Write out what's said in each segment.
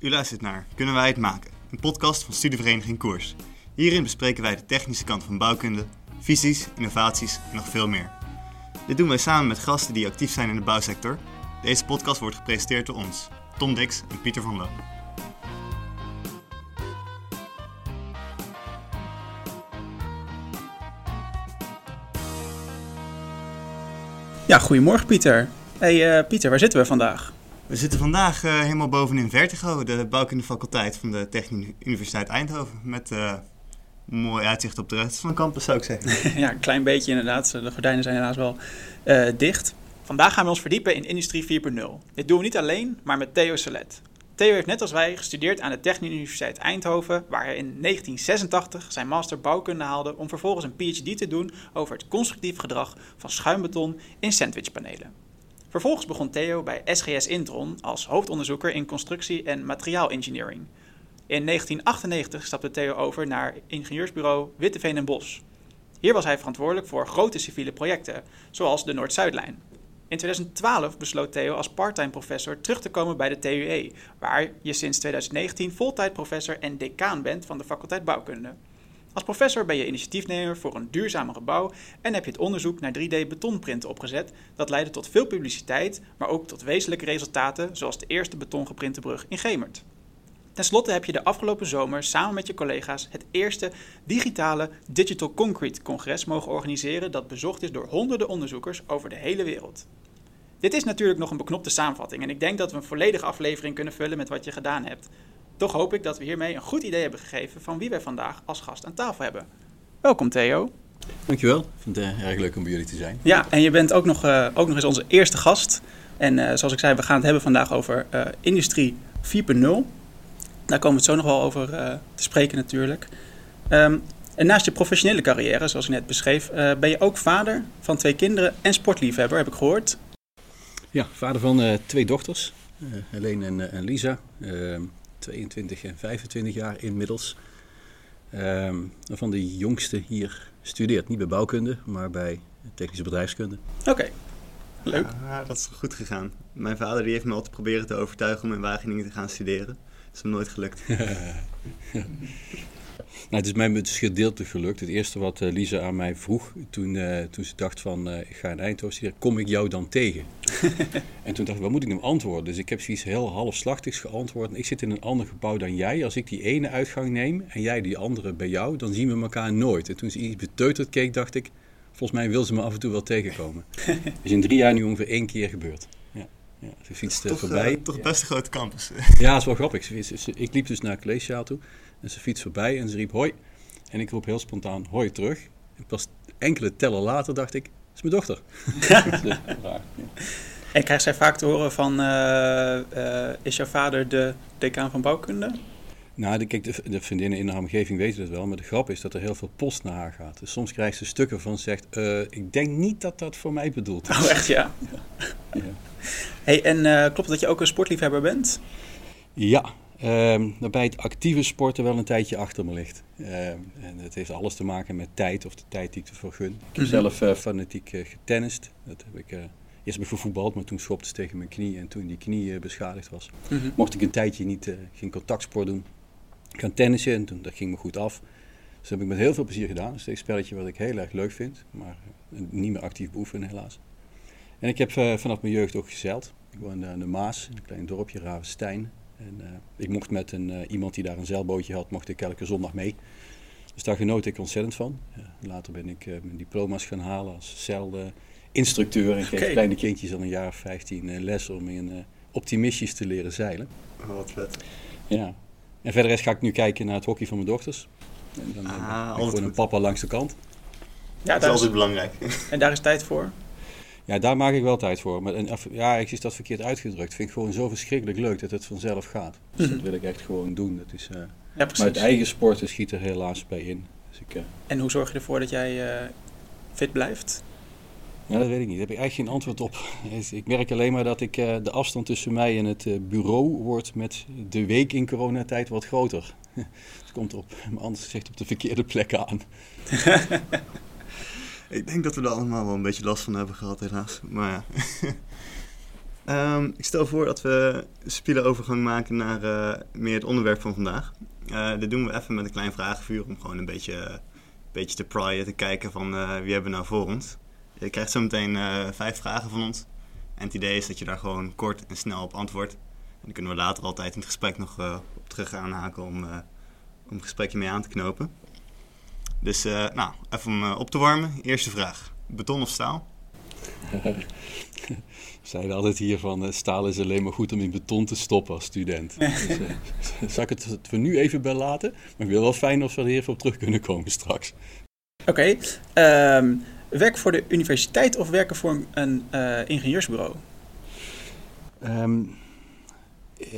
U luistert naar Kunnen wij het maken? Een podcast van studievereniging Koers. Hierin bespreken wij de technische kant van bouwkunde, visies, innovaties en nog veel meer. Dit doen wij samen met gasten die actief zijn in de bouwsector. Deze podcast wordt gepresenteerd door ons, Tom Dix en Pieter van Loo. Ja, goedemorgen Pieter. Hey uh, Pieter, waar zitten we vandaag? We zitten vandaag uh, helemaal bovenin Vertigo, de bouwkundefaculteit van de Technische Universiteit Eindhoven. Met uh, mooi uitzicht op de rest van de campus, zou ik zeggen. ja, een klein beetje inderdaad. De gordijnen zijn helaas wel uh, dicht. Vandaag gaan we ons verdiepen in Industrie 4.0. Dit doen we niet alleen, maar met Theo Solet. Theo heeft net als wij gestudeerd aan de Technische Universiteit Eindhoven, waar hij in 1986 zijn master bouwkunde haalde om vervolgens een PhD te doen over het constructief gedrag van schuimbeton in sandwichpanelen. Vervolgens begon Theo bij SGS Intron als hoofdonderzoeker in constructie en materiaalengineering. In 1998 stapte Theo over naar ingenieursbureau Witteveen en Bos. Hier was hij verantwoordelijk voor grote civiele projecten, zoals de Noord-Zuidlijn. In 2012 besloot Theo als parttime professor terug te komen bij de TUE, waar je sinds 2019 voltijd professor en decaan bent van de faculteit bouwkunde. Als professor ben je initiatiefnemer voor een duurzamere bouw en heb je het onderzoek naar 3D-betonprinten opgezet. Dat leidde tot veel publiciteit, maar ook tot wezenlijke resultaten, zoals de eerste betongeprinte brug in Gemert. Ten slotte heb je de afgelopen zomer samen met je collega's het eerste digitale Digital Concrete Congres mogen organiseren dat bezocht is door honderden onderzoekers over de hele wereld. Dit is natuurlijk nog een beknopte samenvatting en ik denk dat we een volledige aflevering kunnen vullen met wat je gedaan hebt. Toch hoop ik dat we hiermee een goed idee hebben gegeven van wie wij vandaag als gast aan tafel hebben. Welkom Theo. Dankjewel, ik vind het uh, erg leuk om bij jullie te zijn. Ja, en je bent ook nog, uh, ook nog eens onze eerste gast. En uh, zoals ik zei, we gaan het hebben vandaag over Industrie 4.0. Daar komen we het zo nog wel over te spreken natuurlijk. Um, en naast je professionele carrière, zoals ik net beschreef, ben je ook vader van twee kinderen en sportliefhebber, heb ik gehoord. Ja, vader van twee dochters, Helene en, en Lisa. 22 en 25 jaar inmiddels. Um, van de jongste hier studeert niet bij bouwkunde, maar bij technische bedrijfskunde. Oké, okay. leuk. Ja, dat is goed gegaan. Mijn vader die heeft me altijd proberen te overtuigen om in Wageningen te gaan studeren. Dat is hem nooit gelukt. Nou, het is mij dus gedeeltelijk gelukt. Het eerste wat uh, Lisa aan mij vroeg toen, uh, toen ze dacht van uh, ik ga in Eindhoven studeren, kom ik jou dan tegen? en toen dacht ik, wat moet ik hem antwoorden? Dus ik heb zoiets heel halfslachtigs geantwoord. Ik zit in een ander gebouw dan jij. Als ik die ene uitgang neem en jij die andere bij jou, dan zien we elkaar nooit. En toen ze iets beteuterd keek, dacht ik, volgens mij wil ze me af en toe wel tegenkomen. is in drie jaar nu ongeveer één keer gebeurd. Ja, ze fietste toch, voorbij. Uh, toch best een grote campus. ja, dat is wel grappig. Ik liep dus naar het collegezaal toe. En ze fietst voorbij en ze riep hoi. En ik roep heel spontaan hoi terug. En pas enkele tellen later dacht ik, dat is mijn dochter. En krijgt zij vaak te horen van, uh, uh, is jouw vader de decaan van bouwkunde? Nou, de, kijk, de, de, vriendinnen in haar omgeving weten het wel, maar de grap is dat er heel veel post naar haar gaat. Dus soms krijgt ze stukken van zegt, uh, ik denk niet dat dat voor mij bedoeld is. Oh, echt ja? ja. Hey, en klopt dat je ook een sportliefhebber bent? Ja, Um, bij het actieve sporten wel een tijdje achter me ligt. Um, en het heeft alles te maken met tijd of de tijd die ik ervoor gun. Ik heb mm -hmm. zelf uh, fanatiek uh, getennist. Dat heb ik, uh, eerst heb ik gevoetbald, maar toen schopte ze tegen mijn knie. En toen die knie beschadigd was, mm -hmm. mocht ik een tijdje niet, geen contactsport doen. Gaan tennissen en toen, dat ging me goed af. Dus dat heb ik met heel veel plezier gedaan. Dat is een spelletje wat ik heel erg leuk vind, maar niet meer actief beoefenen helaas. En ik heb vanaf mijn jeugd ook gezeild. Ik woonde aan de Maas, in een klein dorpje, Ravenstein. En uh, ik mocht met een, uh, iemand die daar een zeilbootje had, mocht ik elke zondag mee. Dus daar genoot ik ontzettend van. Later ben ik mijn diploma's gaan halen als zeilinstructeur. En geef okay. kleine kindjes al een jaar of 15 les om in optimistisch te leren zeilen. Oh, wat vet. Ja. En verder ga ik nu kijken naar het hockey van mijn dochters. En dan ah, ben ik gewoon een papa langs de kant. Ja, dat is altijd belangrijk. En daar is tijd voor? Ja, daar maak ik wel tijd voor. Maar en, ja, ik is dat verkeerd uitgedrukt. Vind ik gewoon zo verschrikkelijk leuk dat het vanzelf gaat. Dus mm -hmm. dat wil ik echt gewoon doen. Dat is, uh, ja, maar het eigen sporten schiet er helaas bij in. Dus ik, uh, en hoe zorg je ervoor dat jij uh, fit blijft? Ja, dat weet ik niet. Daar heb ik eigenlijk geen antwoord op. Ik merk alleen maar dat ik de afstand tussen mij en het bureau wordt met de week in coronatijd wat groter. Het komt op, maar anders gezegd op de verkeerde plekken aan. Ik denk dat we er allemaal wel een beetje last van hebben gehad, helaas. Maar ja. Ehm, ik stel voor dat we een overgang maken naar eh, meer het onderwerp van vandaag. Uh, dit doen we even met een klein vragenvuur om gewoon een beetje, een beetje te praaien, te kijken van uh, wie hebben we nou voor ons. Je krijgt zo meteen vijf vragen van ons. En het idee is dat je daar gewoon kort en snel op antwoordt. En dan kunnen we later altijd in het gesprek nog op terug aanhaken om, om gesprekje mee aan te knopen. Dus nou, even om op te warmen. Eerste vraag. Beton of staal? zeiden altijd hier van uh, staal is alleen maar goed om in beton te stoppen als student. dus, uh, zal ik het voor nu even bij laten? Maar ik wil wel fijn of we er even op terug kunnen komen straks. Oké. Okay, um, ehm, werken voor de universiteit of werken voor een uh, ingenieursbureau? Um,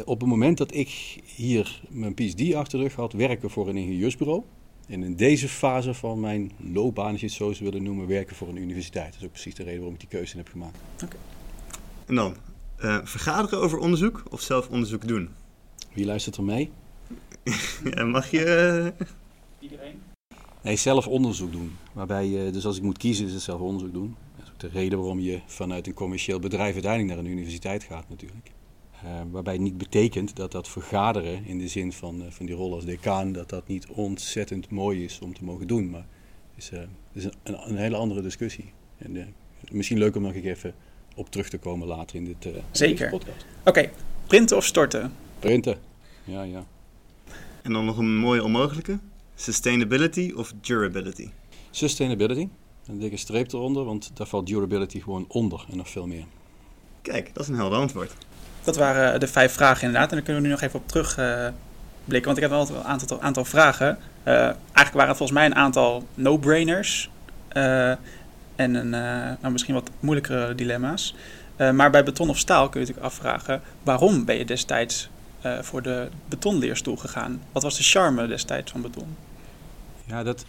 op het moment dat ik hier mijn PhD achter de rug had, werken voor een ingenieursbureau. En in deze fase van mijn loopbaan, als je het zo zou willen noemen, werken voor een universiteit. Dat is ook precies de reden waarom ik die keuze heb gemaakt. Okay. En dan, uh, vergaderen over onderzoek of zelf onderzoek doen? Wie luistert er mee? ja, mag je... Uh... Iedereen? Nee, zelf onderzoek doen. Waarbij je, dus als ik moet kiezen, is het zelf onderzoek doen. Dat is ook de reden waarom je vanuit een commercieel bedrijf uiteindelijk naar een universiteit gaat natuurlijk. Uh, waarbij het niet betekent dat dat vergaderen in de zin van, uh, van die rol als decaan, dat dat niet ontzettend mooi is om te mogen doen. Maar het is, uh, is een, een, hele andere discussie. En misschien leuk om nog even op terug te komen later in dit Zeker. podcast. Oké, printen of storten? Printen, ja, ja. En dan nog een mooie onmogelijke. Sustainability of durability? Sustainability. Een dikke streep eronder, want daar valt durability gewoon onder en nog veel meer. Kijk, dat is een helder antwoord. Dat waren de vijf vragen inderdaad. En daar kunnen we nu nog even op terugblikken. Want ik heb wel een aantal, aantal vragen. Uh, eigenlijk waren het volgens mij een aantal no-brainers. Uh, en een, nou, misschien wat moeilijkere dilemma's. maar bij beton of staal kun je natuurlijk afvragen... waarom ben je destijds voor de betonleerstoel gegaan? Wat was de charme destijds van beton? Ja, dat,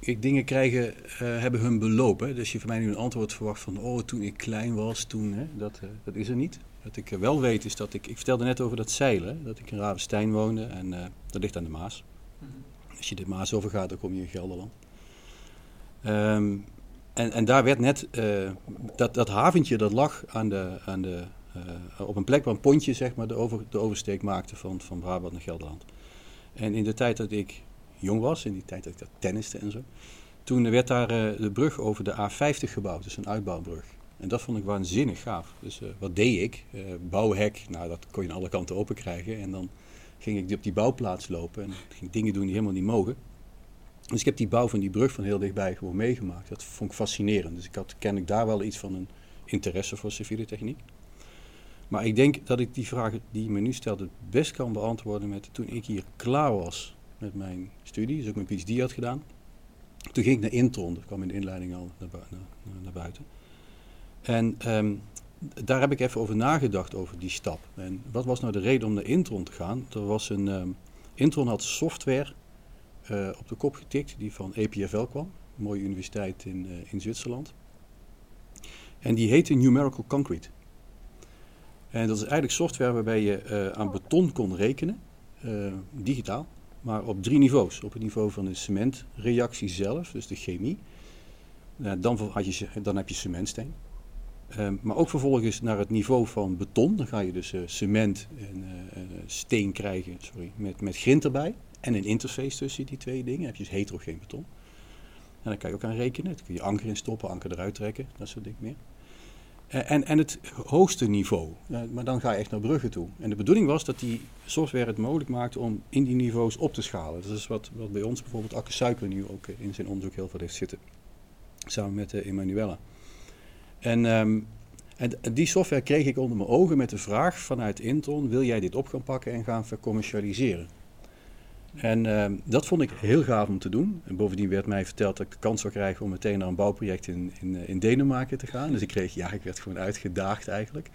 ik, dingen krijgen, hebben hun belopen. Dus je van mij nu een antwoord verwacht van... oh, toen ik klein was, toen... Hè, dat, dat is er niet. Wat ik wel weet is dat ik, ik vertelde net over dat zeilen, dat ik in Ravenstein woonde en uh, dat ligt aan de Maas. Mhm. Als je de Maas overgaat, dan kom je in Gelderland. Um, en, en daar werd net, uh, dat, dat haventje dat lag aan de, aan de, uh, op een plek waar een pontje zeg maar, de, over, de oversteek maakte van, van Brabant naar Gelderland. En in de tijd dat ik jong was, in die tijd dat ik dat tenniste en zo, toen werd daar de brug over de A50 gebouwd, dus een uitbouwbrug. En dat vond ik waanzinnig gaaf. Dus uh, wat deed ik? Uh, bouwhek, nou dat kon je aan alle kanten open krijgen. En dan ging ik op die bouwplaats lopen en ging dingen doen die helemaal niet mogen. Dus ik heb die bouw van die brug van heel dichtbij gewoon meegemaakt. Dat vond ik fascinerend. Dus ik had kennelijk daar wel iets van een interesse voor civiele techniek. Maar ik denk dat ik die vraag die je me nu stelt het best kan beantwoorden met toen ik hier klaar was met mijn studie, dus ook mijn PhD had gedaan. Toen ging ik naar Intron, dat kwam in de inleiding al naar, naar, naar buiten. En um, daar heb ik even over nagedacht, over die stap. En wat was nou de reden om naar Intron te gaan? Er was een, um, Intron had software uh, op de kop getikt die van EPFL kwam. Een mooie universiteit in, uh, in Zwitserland. En die heette Numerical Concrete. En dat is eigenlijk software waarbij je uh, aan beton kon rekenen, digitaal, maar op drie niveaus. Op het niveau van de cementreactie zelf, dus de chemie. dan, had je, dan heb je cementsteen. Um, maar ook vervolgens naar het niveau van beton. Dan ga je dus uh, cement en uh, steen krijgen sorry, met, met grind erbij. En een interface tussen die twee dingen. Dan heb je dus heterogeen beton. En dan kan je ook aan rekenen. Dan kun je anker in stoppen, anker eruit trekken. Dat soort dingen meer. En, en het hoogste niveau. maar dan ga je echt naar bruggen toe. En de bedoeling was dat die software het mogelijk maakte om in die niveaus op te schalen. Dat is wat, wat bij ons bijvoorbeeld Akke Suiker nu ook in zijn onderzoek heel veel heeft zitten. Samen met Emanuela. En, um, en, die software kreeg ik onder mijn ogen met de vraag vanuit Intron: wil jij dit op gaan pakken en gaan vercommercialiseren? En um, dat vond ik heel gaaf om te doen. En bovendien werd mij verteld dat ik de kans zou krijgen om meteen naar een bouwproject in, in, in Denemarken te gaan. Dus ik kreeg, ja, ik werd gewoon uitgedaagd eigenlijk.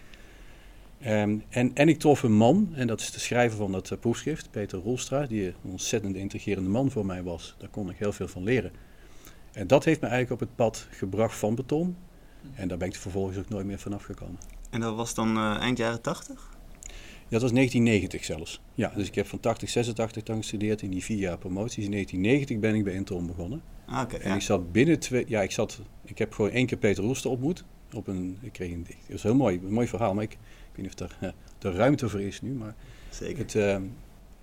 Um, en, en ik trof een man, en dat is de schrijver van dat uh, proefschrift, Peter Rolstra, die een ontzettend intrigerende man voor mij was. Daar kon ik heel veel van leren. En dat heeft me eigenlijk op het pad gebracht van beton en daar ben ik vervolgens ook nooit meer vanaf gekomen. En dat was dan uh, eind jaren 80? Dat was 1990 zelfs. Ja, dus ik heb van 80, 86 dan gestudeerd in die vier jaar promoties. In 1990 ben ik bij Intron begonnen. Ah, en ik zat binnen twee... Ja, ik zat... Ik heb gewoon één keer Peter Roester ontmoet. Op een... Ik kreeg een... Het was heel mooi. Een mooi verhaal. Maar ik, ik weet niet of er de ruimte voor is nu, maar... Zeker. Het, ehm,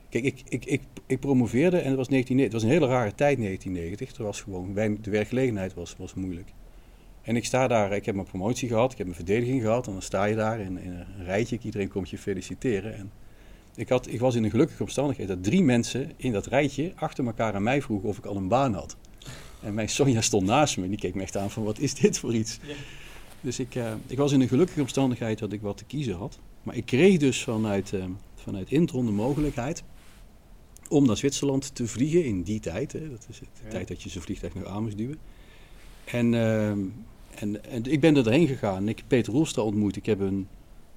kijk, ik, ik, ik, ik promoveerde en het was, 19, het was een hele rare tijd, 1990. Er was gewoon, weinig- de werkgelegenheid was, was moeilijk. En ik sta daar, ik heb mijn promotie gehad, ik heb mijn verdediging gehad. En dan sta je daar in, in een rijtje, iedereen komt je feliciteren. En ik, had, ik was in een gelukkige omstandigheid dat drie mensen in dat rijtje achter elkaar aan mij vroegen of ik al een baan had. En mijn Sonja stond naast me en die keek me echt aan van wat is dit voor iets. Ja. Dus ik, eh, ik was in een gelukkige omstandigheid dat ik wat te kiezen had. Maar ik kreeg dus vanuit, eh, vanuit Intron de mogelijkheid om naar Zwitserland te vliegen in die tijd. Hè. Dat is de Ja. tijd dat je zo'n vliegtuig nog aan moest duwen. En, ehm, en, en ik ben er doorheen gegaan. Ik heb Peter Roelstra ontmoet. Ik heb een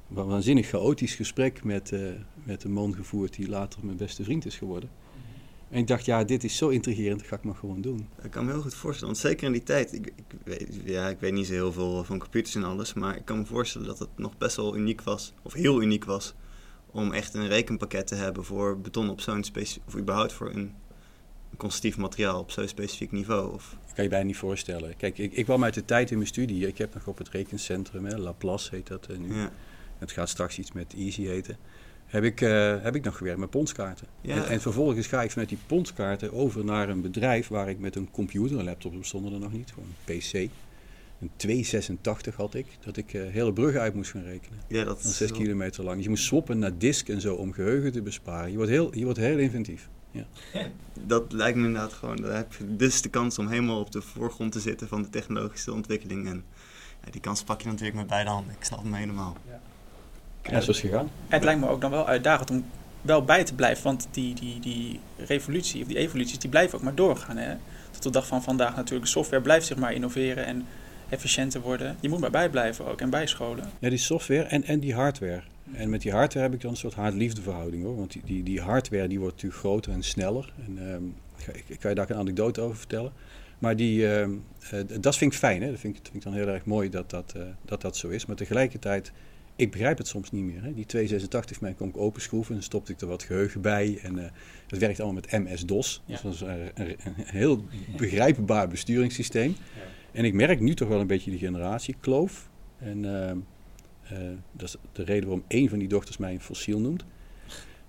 wa- waanzinnig chaotisch gesprek met, eh, met een man gevoerd die later mijn beste vriend is geworden. En ik dacht, ja, dit is zo intrigerend, dat ga ik maar gewoon doen. Ik kan me heel goed voorstellen, want zeker in die tijd, ik, ik, weet, ja, ik weet niet zo heel veel van computers en alles, maar ik kan me voorstellen dat het nog best wel uniek was, of heel uniek was, om echt een rekenpakket te hebben voor beton op zo'n specifiek, of überhaupt voor een constructief materiaal op zo'n specifiek niveau. Of, Dat kan je bijna niet voorstellen. Kijk, ik, ik kwam uit de tijd in mijn studie. Ik heb nog op het rekencentrum, hè, Laplace heet dat eh, nu. ja. Het gaat straks iets met Easy heten. Heb ik, eh, heb ik nog gewerkt met pondskaarten. Ja. En, en vervolgens ga ik vanuit die pondskaarten over naar een bedrijf waar ik met een computer, een laptop bestonden er nog niet, gewoon een PC. Een 286 had ik, dat ik eh, hele bruggen uit moest gaan rekenen. ja, dat Van is 6 wel- kilometer lang. Dus je moest swappen naar disk en zo om geheugen te besparen. Je wordt heel, je wordt heel inventief. Dat lijkt me inderdaad gewoon, daar heb je dus de kans om helemaal op de voorgrond te zitten van de technologische ontwikkeling. En ja, die kans pak je natuurlijk met beide handen, ik snap hem helemaal. Ja, zo is het gegaan. Het lijkt me ook dan wel uitdagend om wel bij te blijven. Want die, die, die revolutie of die evoluties die blijven ook maar doorgaan. Hè? Tot de dag van vandaag natuurlijk. Software blijft zich maar innoveren en efficiënter worden. Je moet maar bijblijven ook en bijscholen. Ja, die software en, en die hardware. En met die hardware heb ik dan een soort haat-liefde verhouding hoor. Want die, die, die hardware die wordt natuurlijk groter en sneller. En ehm, ik, kan je daar een anekdote over vertellen. Maar die, ehm, eh, dat vind ik fijn. Hè? Dat vind ik, dat vind ik dan heel erg mooi dat dat, eh, dat dat zo is. Maar tegelijkertijd, ik begrijp het soms niet meer. Hè? Die 286 mij kon ik openschroeven en stopte ik er wat geheugen bij. En eh, het werkt allemaal met MS-DOS. Ja. Dus dat is een, een, een heel begrijpbaar besturingssysteem. En ik merk nu toch wel een beetje die generatiekloof. En ehm, eh, dat is de reden waarom één van die dochters mij een fossiel noemt.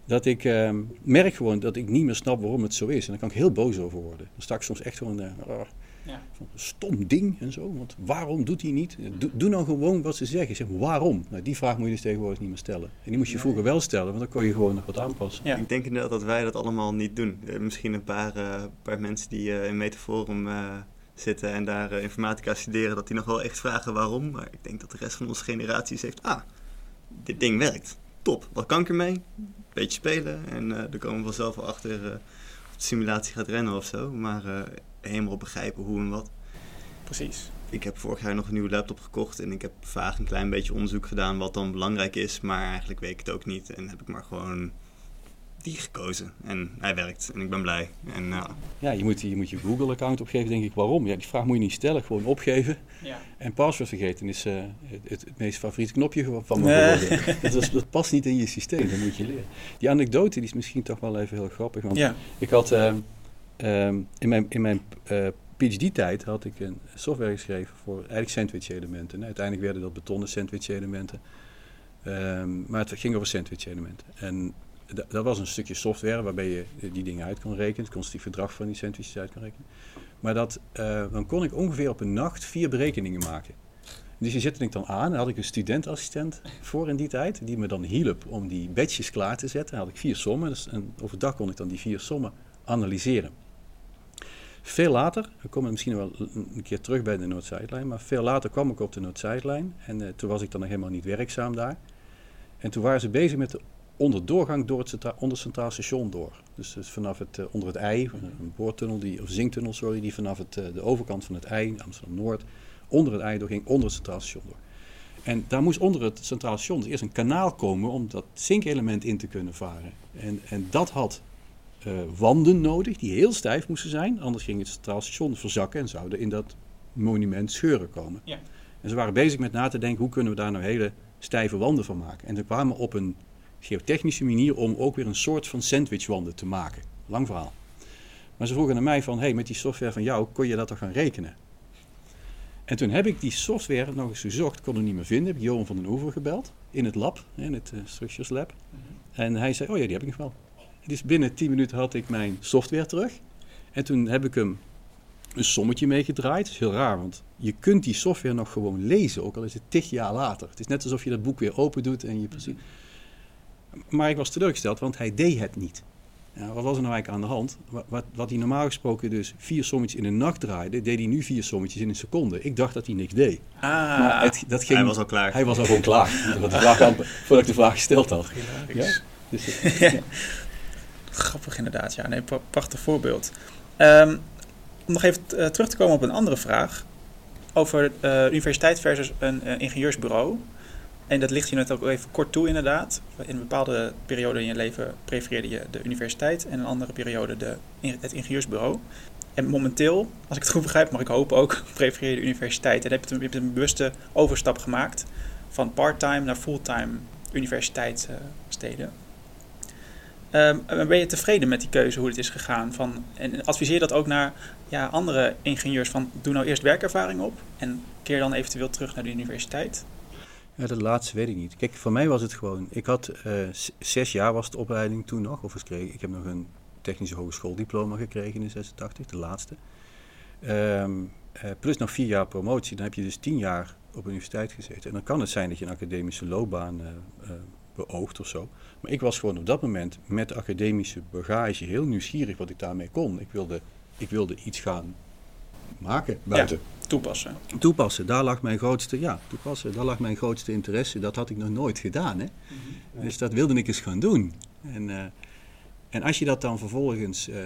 Dat ik ehm, merk gewoon dat ik niet meer snap waarom het zo is. En daar kan ik heel boos over worden. Dan sta ik soms echt gewoon, eh, oh, Ja. stom ding en zo. Want waarom doet hij niet? Doe, doe nou gewoon wat ze zeggen. Zeg, waarom? Nou, die vraag moet je dus tegenwoordig niet meer stellen. En die moest je Nee. vroeger wel stellen, want dan kon je gewoon nog wat aanpassen. Ja. Ik denk inderdaad dat wij dat allemaal niet doen. Eh, misschien een paar, eh, paar mensen die eh, in Metaforum eh, zitten en daar eh, informatica studeren, dat die nog wel echt vragen waarom. Maar ik denk dat de rest van onze generaties heeft, ah, dit ding werkt. Top, wat kan ik ermee? Beetje spelen en eh dan komen we vanzelf wel achter eh, of de simulatie gaat rennen of zo. Maar eh, helemaal begrijpen hoe en wat. Precies. Ik heb vorig jaar nog een nieuwe laptop gekocht en ik heb vaag een klein beetje onderzoek gedaan wat dan belangrijk is. Maar eigenlijk weet ik het ook niet en heb ik maar gewoon die gekozen. En hij werkt en ik ben blij. En nou, Ja, je moet, je moet je Google-account opgeven, denk ik. Waarom? Ja, die vraag moet je niet stellen. Gewoon opgeven. Ja. En password vergeten is eh, het, het, meest favoriete knopje van me geworden. Dat, is- dat past niet in je systeem, dat moet je leren. Die anekdote die is misschien toch wel even heel grappig. Want Ja. ik had ehm, ehm, in mijn, in mijn eh, PhD-tijd had ik een software geschreven voor eigenlijk sandwich-elementen. Uiteindelijk werden dat betonnen sandwich-elementen. Ehm, maar het ging over sandwich-elementen. En dat was een stukje software waarbij je die dingen uit kon rekenen. Het constructief gedrag van die sandwiches uit kon rekenen. Maar dat, eh, dan kon ik ongeveer op een nacht vier berekeningen maken. Dus die zette ik dan aan. Daar had ik een studentassistent voor in die tijd. Die me dan hielp om die badges klaar te zetten. Dan had ik vier sommen. Dus, en overdag kon ik dan die vier sommen analyseren. Veel later, we komen misschien wel een een keer terug bij de Noord-Zuidlijn. Maar veel later kwam ik op de Noord-Zuidlijn. En eh, toen was ik dan nog helemaal niet werkzaam daar. En toen waren ze bezig met de onderdoorgang door het centra- onder het Centraal Station door. Dus, dus vanaf het, eh, onder het IJ, een boortunnel, die, of zinktunnel, sorry, die vanaf het, eh, de overkant van het IJ, Amsterdam-Noord, onder het IJ doorging, onder het Centraal Station door. En daar moest onder het Centraal Station dus eerst een kanaal komen om dat zinkelement in te kunnen varen. En, en dat had eh, wanden nodig die heel stijf moesten zijn, anders ging het Centraal Station verzakken en zouden in dat monument scheuren komen. Ja. En ze waren bezig met na te denken hoe kunnen we daar nou hele stijve wanden van maken. En ze kwamen op een geotechnische manier om ook weer een soort van sandwichwanden te maken. Lang verhaal. Maar ze vroegen aan mij van, hey, met die software van jou, kon je dat toch gaan rekenen? En toen heb ik die software nog eens gezocht, kon hem niet meer vinden. Heb ik Johan van den Oever gebeld in het lab, in het uh, Structures Lab. En hij zei, oh ja, die heb ik nog wel. Dus binnen 10 minuten had ik mijn software terug. En toen heb ik hem een sommetje meegedraaid. Dat is heel raar, want je kunt die software nog gewoon lezen, ook al is het tig jaar later. Het is net alsof je dat boek weer open doet en je precies... Maar ik was teleurgesteld, want hij deed het niet. Ja, wat was er nou eigenlijk aan de hand? Wat, wat, hij normaal gesproken dus vier sommetjes in een nacht draaide, deed hij nu vier sommetjes in een seconde. Ik dacht dat hij niks deed. Ah, maar het, dat ging, hij was al klaar. Hij was al gewoon klaar. voordat ik de vraag gesteld had. Ja? Dus, Grappig inderdaad, ja. Nee, prachtig voorbeeld. Um, om nog even uh, terug te komen op een andere vraag. Over uh, universiteit versus een uh, ingenieursbureau. En dat ligt je net ook even kort toe inderdaad. In een bepaalde periode in je leven prefereerde je de universiteit en een andere periode de, het ingenieursbureau. En momenteel, als ik het goed begrijp, mag ik hopen ook, prefereer je de universiteit. En heb je, hebt een bewuste overstap gemaakt van part-time naar fulltime universiteitssteden. Um, ben je tevreden met die keuze, hoe het is gegaan? Van, en adviseer dat ook naar ja, andere ingenieurs van doe nou eerst werkervaring op en keer dan eventueel terug naar de universiteit? Ja, laatste weet ik niet. Kijk, voor mij was het gewoon, ik had uh, zes jaar was de opleiding toen nog, of. Ik heb nog een technische hogeschooldiploma gekregen in 86, de laatste. Um, uh, plus nog vier jaar promotie, dan heb je dus tien jaar op universiteit gezeten. En dan kan het zijn dat je een academische loopbaan uh, beoogt of zo. Maar ik was gewoon op dat moment met academische bagage heel nieuwsgierig wat ik daarmee kon. Ik wilde, ik wilde iets gaan maken buiten. Ja, toepassen. Toepassen, daar lag mijn grootste, ja, toepassen, daar lag mijn grootste interesse. Dat had ik nog nooit gedaan. Hè? Mhm. Dus dat wilde ik eens gaan doen. En, uh, en als je dat dan vervolgens, uh,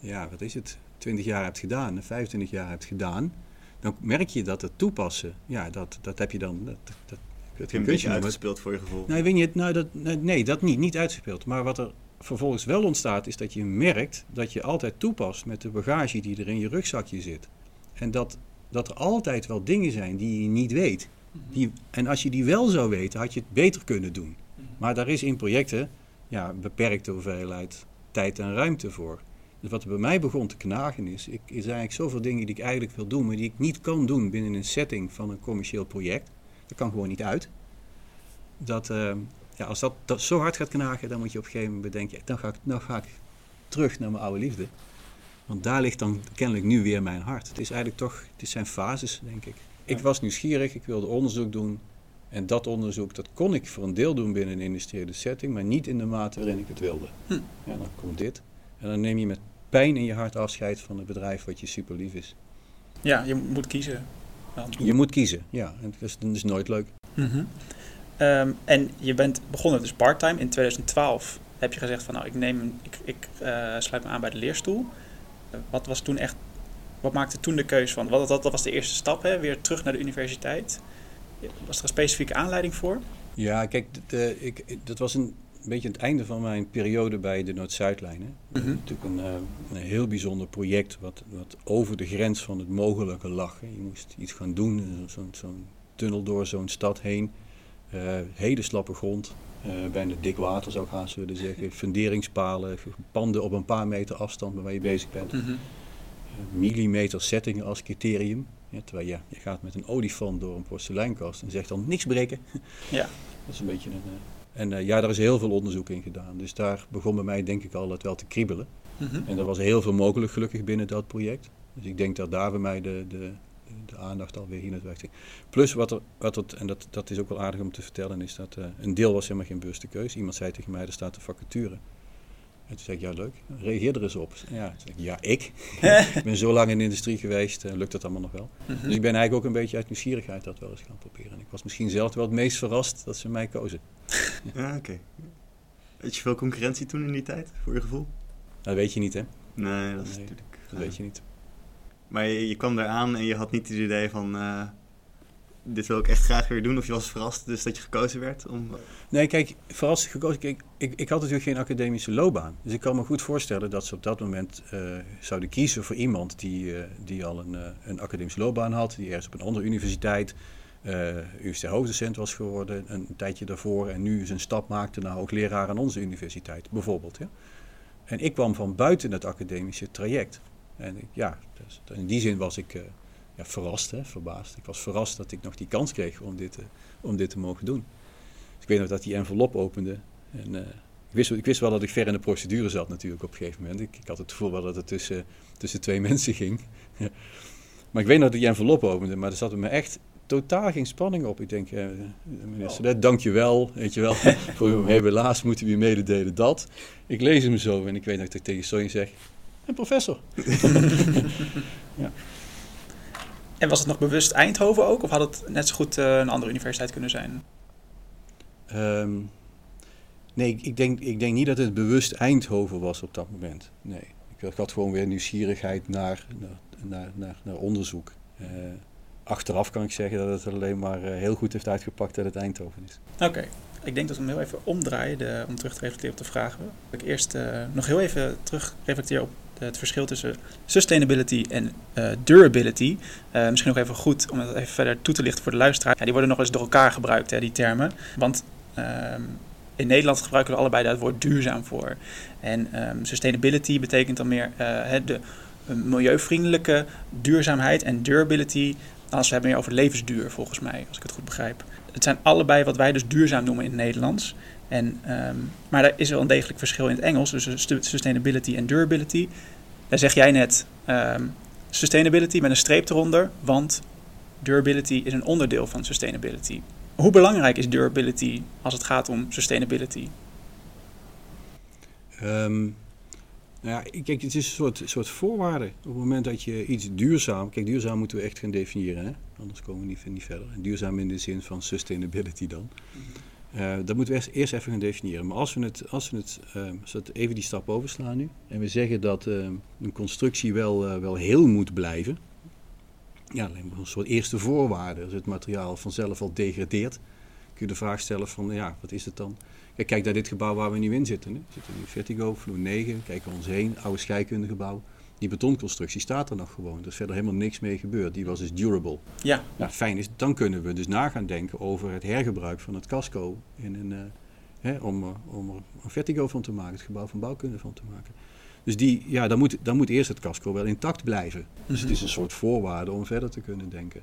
ja, wat is het, 20 jaar hebt gedaan, 25 jaar hebt gedaan, dan merk je dat het toepassen, ja, dat, dat heb je dan, dat, dat, heb je een beetje uitgespeeld voor je gevoel? Nee, weet je, nou, dat, nee, dat niet, niet uitgespeeld. Maar wat er vervolgens wel ontstaat, is dat je merkt dat je altijd toepast met de bagage die er in je rugzakje zit. En dat, dat er altijd wel dingen zijn die je niet weet. Die, en als je die wel zou weten, had je het beter kunnen doen. Maar daar is in projecten ja, beperkte hoeveelheid tijd en ruimte voor. Dus wat er bij mij begon te knagen is, ik, er zijn eigenlijk zoveel dingen die ik eigenlijk wil doen, maar die ik niet kan doen binnen een setting van een commercieel project. Dat kan gewoon niet uit. Dat, uh, ja, als dat, dat, zo hard gaat knagen, dan moet je op een gegeven moment bedenken, dan ga ik, dan ga ik terug naar mijn oude liefde. Want daar ligt dan kennelijk nu weer mijn hart. Het is eigenlijk toch, het zijn fases, denk ik. Ik was nieuwsgierig, ik wilde onderzoek doen. En dat onderzoek, dat kon ik voor een deel doen binnen een industriële setting, maar niet in de mate waarin ik het wilde. Hm. Ja, dan komt dit. En dan neem je met pijn in je hart afscheid van het bedrijf wat je super lief is. Ja, je moet kiezen. Je moet kiezen, ja. En dat is, dat is nooit leuk. Mm um, en je bent begonnen dus parttime. In 2012 heb je gezegd van nou, ik, neem, ik, ik uh, sluit me aan bij de leerstoel. Uh, wat was toen echt, wat maakte toen de keuze van, wat, dat, dat was de eerste stap, hè, weer terug naar de universiteit. Was er een specifieke aanleiding voor? Ja, kijk, de, ik, dat was een beetje het einde van mijn periode bij de Noord-Zuidlijn. Mm -hmm. Natuurlijk een, uh, een, heel bijzonder project wat, wat over de grens van het mogelijke lag. Je moest iets gaan doen, zo'n zo tunnel door zo'n stad heen. Uh, hele slappe grond, uh, bijna dik water zou ik gaan zullen zeggen. Funderingspalen, panden op een paar meter afstand waar je bezig bent. Mm -hmm. millimeter settingen als criterium. Ja, terwijl ja, je gaat met een olifant door een porseleinkast en zegt dan niks breken. Ja. Dat is een beetje een en uh, ja, daar is heel veel onderzoek in gedaan. Dus daar begon bij mij denk ik al het wel te kriebelen. Mm -hmm. En er was heel veel mogelijk gelukkig binnen dat project. Dus ik denk dat daar bij mij de, de, de aandacht alweer hier naartoe ging. Plus wat er, wat er en dat, dat is ook wel aardig om te vertellen, is dat uh, een deel was helemaal geen bewuste keuze. Iemand zei tegen mij, er staat een vacature. En toen zei ik, ja leuk, reageer er eens op. Ja, ik, ja ik. ik ben zo lang in de industrie geweest, uh, lukt dat allemaal nog wel. Mm -hmm. Dus ik ben eigenlijk ook een beetje uit nieuwsgierigheid dat wel eens gaan proberen. En ik was misschien zelf wel het meest verrast dat ze mij kozen. ja, oké. Okay. Weet je veel concurrentie toen in die tijd, voor je gevoel? Dat weet je niet, hè? Nee, dat is nee, natuurlijk... Dat weet je niet. Maar je, je, kwam eraan en je had niet het idee van... Uh, dit wil ik echt graag weer doen? Of je was verrast dus dat je gekozen werd? Om... Nee, kijk, verrast gekozen. Ik, ik had natuurlijk geen academische loopbaan. Dus ik kan me goed voorstellen dat ze op dat moment uh, zouden kiezen voor iemand die, uh, die al een, een academische loopbaan had. Die ergens op een andere universiteit uh, universitair hoofddocent was geworden een tijdje daarvoor. En nu zijn stap maakte naar hoogleraar aan onze universiteit, bijvoorbeeld. Ja. En ik kwam van buiten het academische traject. En ja, dus in die zin was ik ja, verrast, hè, verbaasd. Ik was verrast dat ik nog die kans kreeg om dit, om dit te mogen doen. Dus ik weet nog dat die envelop opende. En, ik, wist, ik wist wel dat ik ver in de procedure zat natuurlijk op een gegeven moment. Ik, ik had het gevoel wel dat het tussen, tussen twee mensen ging. maar ik weet nog dat die envelop opende, maar er zat me echt totaal geen spanning op. Ik denk, eh, meneer Sadet, dank je wel. Weet je wel, voor helaas moeten we je mededelen dat. Ik lees hem zo en ik weet dat ik tegen Sonja zeg, een professor. ja. En was het nog bewust Eindhoven ook? Of had het net zo goed uh, een andere universiteit kunnen zijn? Um, nee, ik denk, ik denk niet dat het bewust Eindhoven was op dat moment. Nee, ik had gewoon weer nieuwsgierigheid naar, naar, naar, naar onderzoek. Uh, achteraf kan ik zeggen dat het alleen maar eh, heel goed heeft uitgepakt dat het Eindhoven is. Oké, ik denk dat we hem heel even omdraaien de, om terug te reflecteren op de vragen. Dat ik eerst uh, nog heel even terug reflecteer op het verschil tussen sustainability en uh, durability. Uh, misschien nog even goed om het even verder toe te lichten voor de luisteraar. Ja, die worden nog eens door elkaar gebruikt, hè, die termen. Want uh, in Nederland gebruiken we allebei dat woord duurzaam voor. En um, sustainability betekent dan meer de milieuvriendelijke duurzaamheid en durability als we hebben meer over levensduur, volgens mij, als ik het goed begrijp. Het zijn allebei wat wij dus duurzaam noemen in het Nederlands. En, um, maar er is wel een degelijk verschil in het Engels, dus sustainability en durability. Zeg jij net um, sustainability met een streep eronder, want durability is een onderdeel van sustainability. Hoe belangrijk is durability als het gaat om sustainability? Um, nou ja, kijk, het is een soort, soort voorwaarde. Op het moment dat je iets duurzaam... Kijk, duurzaam moeten we echt gaan definiëren, hè? anders komen we niet, niet verder. En duurzaam in de zin van sustainability dan. Uh, dat moeten we eerst, even gaan definiëren. Maar als we het, als we het uh, even die stap overslaan nu... en we zeggen dat uh, een constructie wel, wel heel moet blijven... ja, alleen maar een soort eerste voorwaarde. Als het materiaal vanzelf al degradeert... kun je de vraag stellen van, ja, wat is het dan... Kijk, kijk naar dit gebouw waar we nu in zitten. Hè. We zitten in Vertigo, vloer 9, kijken we ons heen, oude scheikundegebouw. Die betonconstructie staat er nog gewoon. Er is verder helemaal niks mee gebeurd. Die was dus durable. Ja. Nou, fijn is, dan kunnen we dus na gaan denken over het hergebruik van het casco in een, uh, hè, om, om er een Vertigo van te maken, het gebouw van bouwkunde van te maken. Dus die, ja, dan, moet, dan moet eerst het casco wel intact blijven. Dus het is een soort voorwaarde om verder te kunnen denken.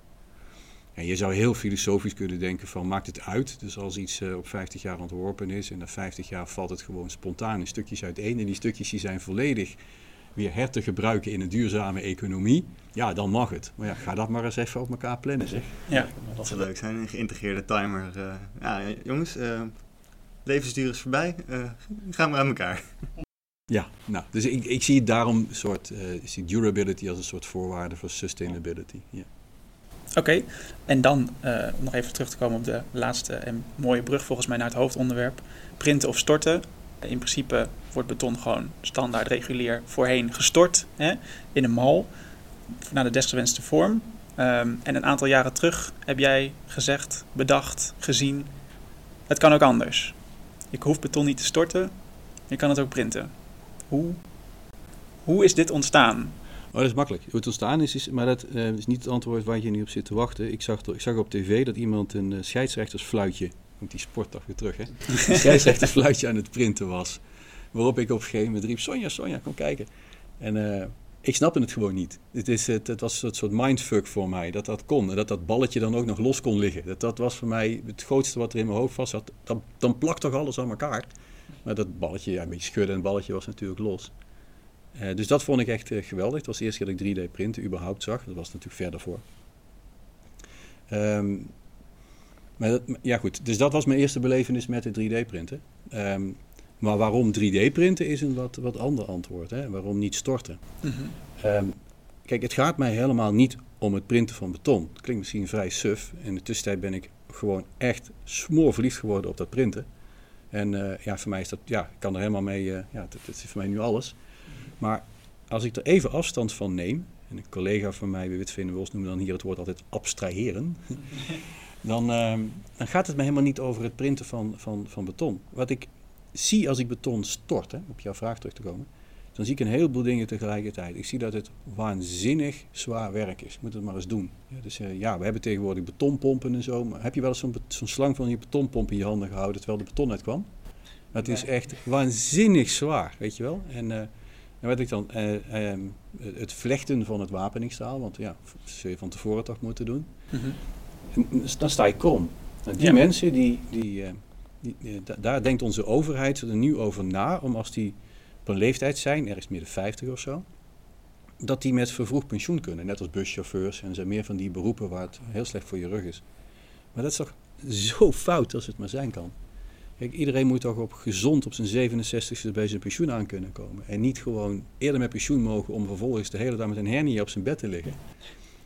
En je zou heel filosofisch kunnen denken van maakt het uit. Dus als iets uh, op 50 jaar ontworpen is en na 50 jaar valt het gewoon spontaan in stukjes uiteen. En die stukjes die zijn volledig weer her te gebruiken in een duurzame economie. Ja, dan mag het. Maar ja, ga dat maar eens even op elkaar plannen zeg. Ja, dat zou leuk zijn. Een geïntegreerde timer. Uh, ja, jongens, uh, levensduur is voorbij. gaan we aan elkaar. Ja, nou, dus ik, ik zie het daarom soort, ik zie durability als een soort voorwaarde voor sustainability. Ja. Oké, en dan uh, om nog even terug te komen op de laatste en mooie brug volgens mij naar het hoofdonderwerp. Printen of storten. In principe wordt beton gewoon standaard regulier voorheen gestort hè, in een mal naar de desgewenste vorm. Um, en een aantal jaren terug heb jij gezegd, bedacht, gezien, het kan ook anders. Je hoeft beton niet te storten, je kan het ook printen. Hoe, hoe is dit ontstaan? Oh, dat is makkelijk. Hoe het ontstaan is, is maar dat uh, is niet het antwoord waar je nu op zit te wachten. Ik zag, ik zag op tv dat iemand een uh, scheidsrechtersfluitje, komt die sportdag weer terug hè, een scheidsrechtersfluitje aan het printen was. Waarop ik op een gegeven moment riep, Sonja, Sonja, kom kijken. En uh, ik snapte het gewoon niet. Het, is, het, het was een soort mindfuck voor mij, dat dat kon. En dat dat balletje dan ook nog los kon liggen. Dat, dat was voor mij het grootste wat er in mijn hoofd was. Dat, dan, dan plakt toch alles aan elkaar. Maar dat balletje, ja, een beetje schudden en het balletje was natuurlijk los. Uh, dus dat vond ik echt uh, geweldig. Het was de eerste keer dat ik 3D-printen überhaupt zag. Dat was natuurlijk verder voor. Um, maar dat, ja goed, dus dat was mijn eerste belevenis met het 3D-printen. Um, maar waarom 3D-printen is een wat, wat ander antwoord. Hè? Waarom niet storten? Mm -hmm. um, kijk, het gaat mij helemaal niet om het printen van beton. Dat klinkt misschien vrij suf. In de tussentijd ben ik gewoon echt smoorverliefd geworden op dat printen. En uh, ja, voor mij is dat, ja, ik kan er helemaal mee, ja, dat, dat is voor mij nu alles. Maar als ik er even afstand van neem, en een collega van mij, Wit Veenenwils, noemde dan hier het woord altijd abstraheren, dan, uh, dan gaat het me helemaal niet over het printen van, van, van beton. Wat ik zie als ik beton stort, hè, op jouw vraag terug te komen, dan zie ik een heleboel dingen tegelijkertijd. Ik zie dat het waanzinnig zwaar werk is. Moet het maar eens doen. Ja, dus uh, ja, we hebben tegenwoordig betonpompen en zo. Maar heb je wel eens zo'n slang van je betonpomp in je handen gehouden terwijl de beton uitkwam? Dat is echt waanzinnig zwaar, weet je wel. En uh, En wat ik dan, eh, ehm, het vlechten van het wapeningstaal, want ja, dat zul je van tevoren toch moeten doen. Mhm. Dan sta je krom. Die mensen, die, die, eh, die, die, daar denkt onze overheid er nu over na, om als die op een leeftijd zijn, ergens midden 50 of zo, dat die met vervroegd pensioen kunnen. Net als buschauffeurs en er zijn meer van die beroepen waar het heel slecht voor je rug is. Maar dat is toch zo fout als het maar zijn kan. Kijk, iedereen moet toch op gezond op zijn 67ste bij zijn pensioen aan kunnen komen. En niet gewoon eerder met pensioen mogen om vervolgens de hele dag met een hernia op zijn bed te liggen.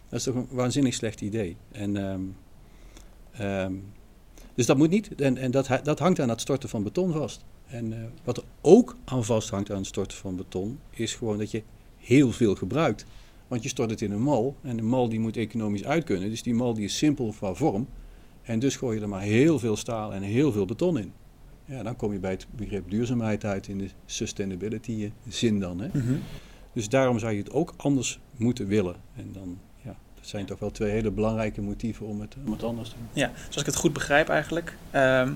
Dat is toch een waanzinnig slecht idee. En, um, um, dus dat moet niet. En, en dat, dat hangt aan het storten van beton vast. En uh, wat er ook aan vasthangt aan het storten van beton, is gewoon dat je heel veel gebruikt. Want je stort het in een mal en een mal die moet economisch uit kunnen. Dus die mal die is simpel qua vorm. En dus gooi je er maar heel veel staal en heel veel beton in. Ja, dan kom je bij het begrip duurzaamheid uit in de sustainability zin dan. Hè? Mhm. Dus daarom zou je het ook anders moeten willen. En dan, zijn toch wel twee hele belangrijke motieven om het, om het anders te doen. Ja, zoals ik het goed begrijp eigenlijk. Ehm,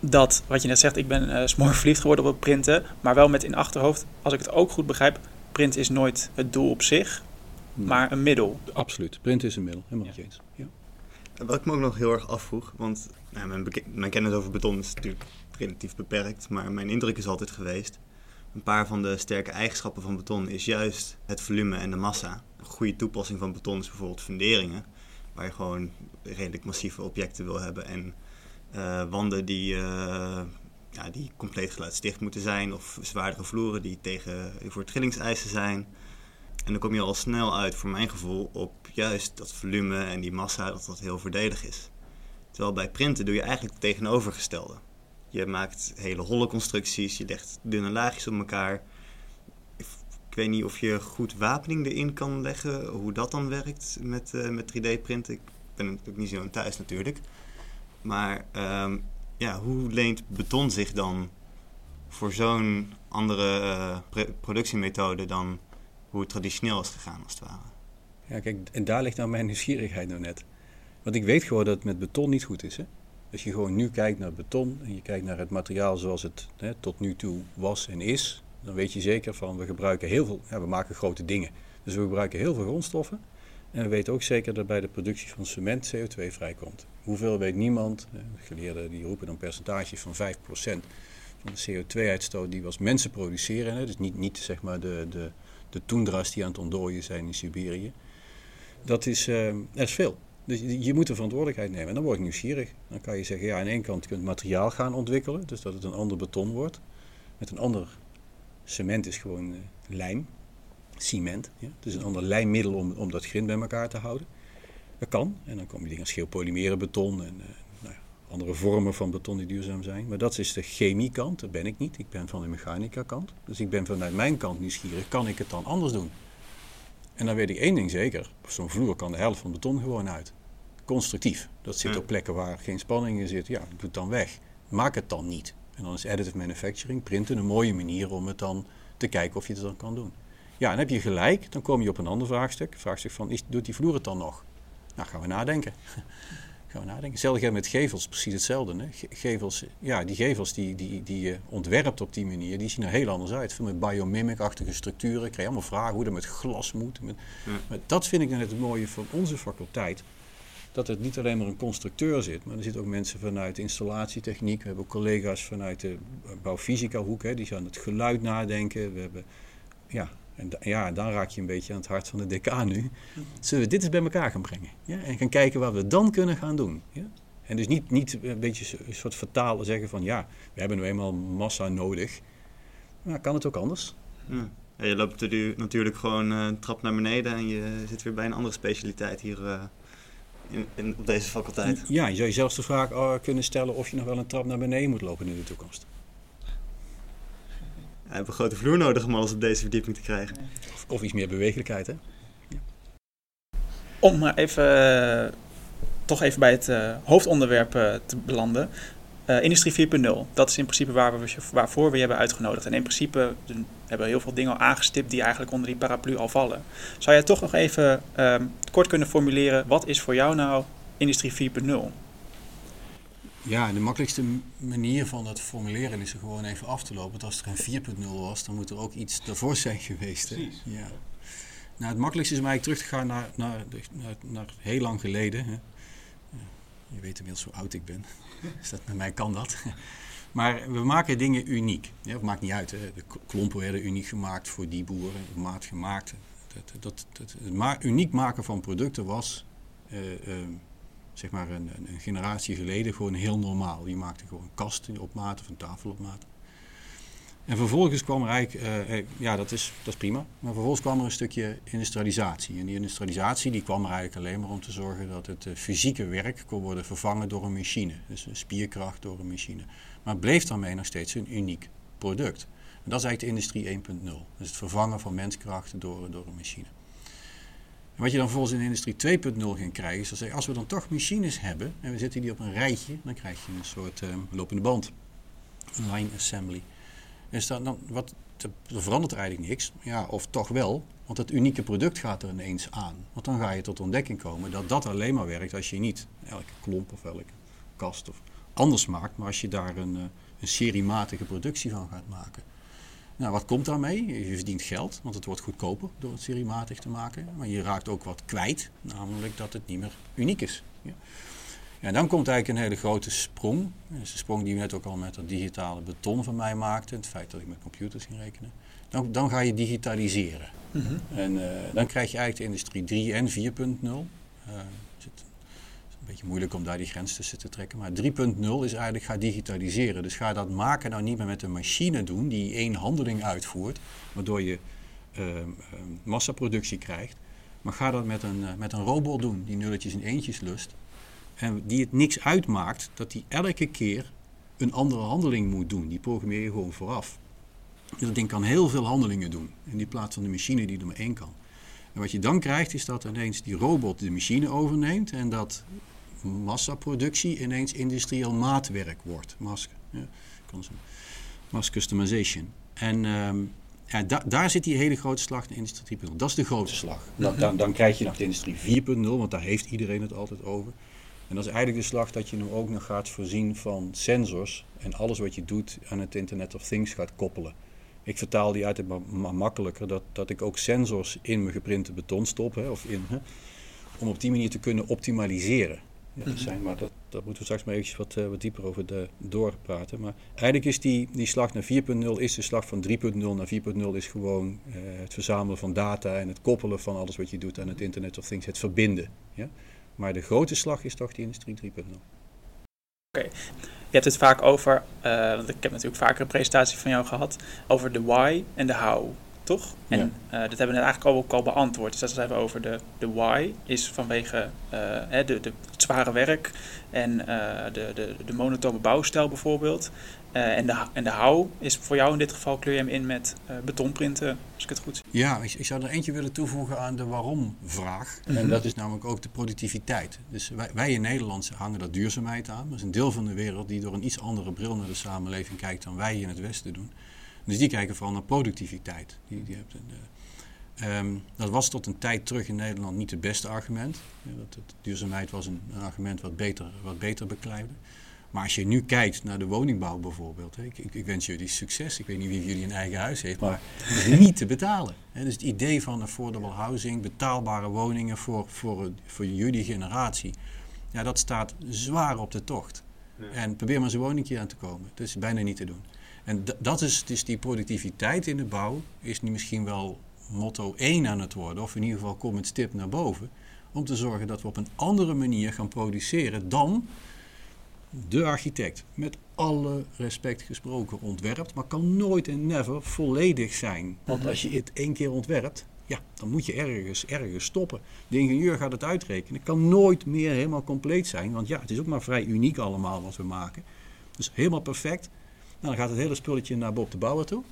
dat, wat je net zegt, ik ben uh, smoor verliefd geworden op het printen. Maar wel met in achterhoofd, als ik het ook goed begrijp, print is nooit het doel op zich, maar een middel. Absoluut, print is een middel, helemaal niet eens. Ja. Wat ik me ook nog heel erg afvroeg, want nou, mijn, mijn, kennis over beton is natuurlijk relatief beperkt, maar mijn indruk is altijd geweest. Een paar van de sterke eigenschappen van beton is juist het volume en de massa. Een goede toepassing van beton is bijvoorbeeld funderingen, waar je gewoon redelijk massieve objecten wil hebben en uh, wanden die, uh, ja, die compleet geluidsdicht moeten zijn, of zwaardere vloeren die tegen, voor trillingseisen zijn. En dan kom je al snel uit, voor mijn gevoel, op juist dat volume en die massa, dat dat heel voordelig is. Terwijl bij printen doe je eigenlijk het tegenovergestelde. Je maakt hele holle constructies, je legt dunne laagjes op elkaar. Ik weet niet of je goed wapening erin kan leggen, hoe dat dan werkt met, uh, met 3D-printen. Ik ben natuurlijk niet zo thuis natuurlijk. Maar um, ja, hoe leent beton zich dan voor zo'n andere uh, productiemethode dan hoe het traditioneel is gegaan, als het ware? Ja, kijk, en daar ligt nou mijn nieuwsgierigheid nou net. Want ik weet gewoon dat het met beton niet goed is. Hè? Als je gewoon nu kijkt naar beton en je kijkt naar het materiaal zoals het hè, tot nu toe was en is, dan weet je zeker van we gebruiken heel veel, ja, we maken grote dingen. Dus we gebruiken heel veel grondstoffen. En we weten ook zeker dat bij de productie van cement CO2 vrijkomt. Hoeveel weet niemand. Geleerden die roepen dan percentages van 5% van de CO2-uitstoot die we als mensen produceren. Dus niet, niet zeg maar de, de, de toendras die aan het ontdooien zijn in Siberië. Dat is, uh, is veel. Dus je moet de verantwoordelijkheid nemen. En dan word ik nieuwsgierig. Dan kan je zeggen, ja, aan de ene kant je materiaal gaan ontwikkelen. Dus dat het een ander beton wordt. Met een ander cement is gewoon uh, lijm. Cement. Ja? Dus een ander lijmmiddel om, om dat grind bij elkaar te houden. Dat kan. En dan kom je dingen als geopolymeren beton en uh, nou ja, andere vormen van beton die duurzaam zijn. Maar dat is de chemiekant, dat ben ik niet. Ik ben van de mechanica kant. Dus ik ben vanuit mijn kant nieuwsgierig, kan ik het dan anders doen? En dan weet ik één ding zeker. Zo'n vloer kan de helft van beton gewoon uit. Constructief. Dat zit op plekken waar geen spanning in zit. Ja, doe het dan weg. Maak het dan niet. En dan is additive manufacturing, printen, een mooie manier om het dan te kijken of je het dan kan doen. Ja, dan heb je gelijk. Dan kom je op een ander vraagstuk. Vraagstuk van, is, doet die vloer het dan nog? Nou, gaan we nadenken. gaan we nadenken. Hetzelfde met gevels, precies hetzelfde. Hè? Gevels, ja, die gevels die, die, die je ontwerpt op die manier, die zien er heel anders uit. Veel met biomimic-achtige structuren. Ik krijg allemaal vragen hoe dat met glas moet. Met, Maar dat vind ik net het mooie van onze faculteit. Dat het niet alleen maar een constructeur zit, maar er zitten ook mensen vanuit installatietechniek. We hebben ook collega's vanuit de bouwfysica hoek, hè, die gaan het geluid nadenken. We hebben ja, en ja, dan raak je een beetje aan het hart van de decaan nu. Zullen we dit eens bij elkaar gaan brengen? Ja? En gaan kijken wat we dan kunnen gaan doen. Ja? En dus niet, niet een beetje een soort vertalen zeggen van ja, we hebben nu eenmaal massa nodig. Maar kan het ook anders? Ja. Ja, je loopt natuurlijk gewoon uh, een trap naar beneden en je zit weer bij een andere specialiteit hier uh, in, in, op deze faculteit. Ja, je zou je zelfs de vraag uh, kunnen stellen of je nog wel een trap naar beneden moet lopen in de toekomst. We hebben een grote vloer nodig om alles op deze verdieping te krijgen. Of, of iets meer bewegelijkheid, hè? Ja. Om maar even, uh, toch even bij het uh, hoofdonderwerp uh, te belanden. Industrie 4.0, dat is in principe waar we, waarvoor we je hebben uitgenodigd. En in principe hebben we heel veel dingen al aangestipt die eigenlijk onder die paraplu al vallen. Zou jij toch nog even kort kunnen formuleren, wat is voor jou nou Industrie 4.0? Ja, de makkelijkste manier van dat formuleren is er gewoon even af te lopen. Want als er een 4.0 was, dan moet er ook iets daarvoor zijn geweest. Hè? Ja. Nou, het makkelijkste is om eigenlijk terug te gaan naar, naar, naar, naar heel lang geleden. Hè? Je weet inmiddels hoe oud ik ben. Dus dat, met mij kan dat. Maar we maken dingen uniek. Ja, het maakt niet uit. De klompen werden uniek gemaakt voor die boeren, de maat gemaakt. Dat, dat, het uniek maken van producten was, uh, uh, zeg maar een, een, generatie geleden, gewoon heel normaal. Je maakte gewoon kasten op maat of een tafel op maat. En vervolgens kwam er eigenlijk, uh, ja dat is, dat is prima, maar vervolgens kwam er een stukje industrialisatie. En die industrialisatie die kwam er eigenlijk alleen maar om te zorgen dat het fysieke werk kon worden vervangen door een machine. Dus een spierkracht door een machine. Maar het bleef daarmee nog steeds een uniek product. En dat is eigenlijk de industrie 1.0. Dus het vervangen van menskrachten door, door een machine. En wat je dan volgens in de industrie 2.0 gaat krijgen, is dat als we dan toch machines hebben en we zetten die op een rijtje, dan krijg je een soort uh, lopende band, line assembly. Is dat dan, wat, er verandert er eigenlijk niks, ja, of toch wel, want het unieke product gaat er ineens aan. Want dan ga je tot ontdekking komen dat dat alleen maar werkt als je niet elke klomp of elke kast of anders maakt, maar als je daar een, eh, een seriematige productie van gaat maken. Nou, wat komt daarmee? Je verdient geld, want het wordt goedkoper door het seriematig te maken. Maar je raakt ook wat kwijt, namelijk dat het niet meer uniek is. Ja. En dan komt eigenlijk een hele grote sprong. Dat is de sprong die we net ook al met dat digitale beton van mij maakte. Het feit dat ik met computers ging rekenen. Dan, dan ga je digitaliseren. Mhm. En uh, dan krijg je eigenlijk de industrie 3 en 4.0. Uh, beetje moeilijk om daar die grens tussen te trekken. Maar 3.0 is eigenlijk ga digitaliseren. Dus ga dat maken nou niet meer met een machine doen die één handeling uitvoert, waardoor je uh, massaproductie krijgt. Maar ga dat met een, uh, met een robot doen die nulletjes en eentjes lust. En die het niks uitmaakt dat die elke keer een andere handeling moet doen. Die programmeer je gewoon vooraf. Dus dat ding kan heel veel handelingen doen. In plaats van de machine die er maar één kan. En wat je dan krijgt is dat ineens die robot de machine overneemt en dat massaproductie ineens industrieel maatwerk wordt. Mass, ja, mass customization. En um, ja, da daar zit die hele grote slag in industrie 3.0. Dat is de grote slag. Dan, dan, dan, krijg je nog de industrie 4.0, want daar heeft iedereen het altijd over. En dat is eigenlijk de slag dat je nu ook nog gaat voorzien van sensors en alles wat je doet aan het Internet of Things gaat koppelen. Ik vertaal die uit maar, maar makkelijker dat, dat ik ook sensors in mijn geprinte beton stop, hè, of in, hè, om op die manier te kunnen optimaliseren ja, zijn. Maar dat, dat moeten we straks maar eventjes wat, uh, wat dieper over de, doorpraten. Maar eigenlijk is die, die slag naar 4.0 is de slag van 3.0 naar 4.0 is gewoon uh, het verzamelen van data en het koppelen van alles wat je doet aan het Internet of Things, het verbinden. Ja? Maar de grote slag is toch die industrie 3.0. Oké, okay. je hebt het vaak over, uh, want ik heb natuurlijk vaker een presentatie van jou gehad, over de why en de how toch? En ja. uh, dat hebben we net eigenlijk ook al beantwoord. Dus dat is even over de, de why, is vanwege uh, de, de, het zware werk en de, de, de monotone bouwstijl bijvoorbeeld. En, de, en de how is voor jou in dit geval kleur je hem in met betonprinten, als ik het goed zie. Ja, ik, ik, zou er eentje willen toevoegen aan de waarom-vraag. Mm -hmm. En dat is namelijk ook de productiviteit. Dus wij, wij in Nederland hangen dat duurzaamheid aan. Dat is een deel van de wereld die door een iets andere bril naar de samenleving kijkt dan wij in het Westen doen. Dus die kijken vooral naar productiviteit. Die, die hebt een, um, dat was tot een tijd terug in Nederland niet het beste argument. Ja, dat, dat, duurzaamheid was een, een, argument wat beter, wat beter bekleidde. Maar als je nu kijkt naar de woningbouw bijvoorbeeld. Hè, ik, ik, ik, wens jullie succes. Ik weet niet wie jullie een eigen huis heeft. Maar het is niet te betalen. Hè. Dus het idee van affordable housing, betaalbare woningen voor, voor, voor jullie generatie. Ja, dat staat zwaar op de tocht. Ja. En probeer maar zo'n woningje aan te komen. Dat is bijna niet te doen. En dat is dus die productiviteit in de bouw, is nu misschien wel motto 1 aan het worden, of in ieder geval komt het stip naar boven, om te zorgen dat we op een andere manier gaan produceren dan de architect, met alle respect gesproken, ontwerpt, maar kan nooit en never volledig zijn. Want als je het één keer ontwerpt, ja, dan moet je ergens, ergens stoppen. De ingenieur gaat het uitrekenen. Het kan nooit meer helemaal compleet zijn, want ja, het is ook maar vrij uniek allemaal wat we maken. Dus helemaal perfect, nou, dan gaat het hele spulletje naar Bob de Bouwer toe.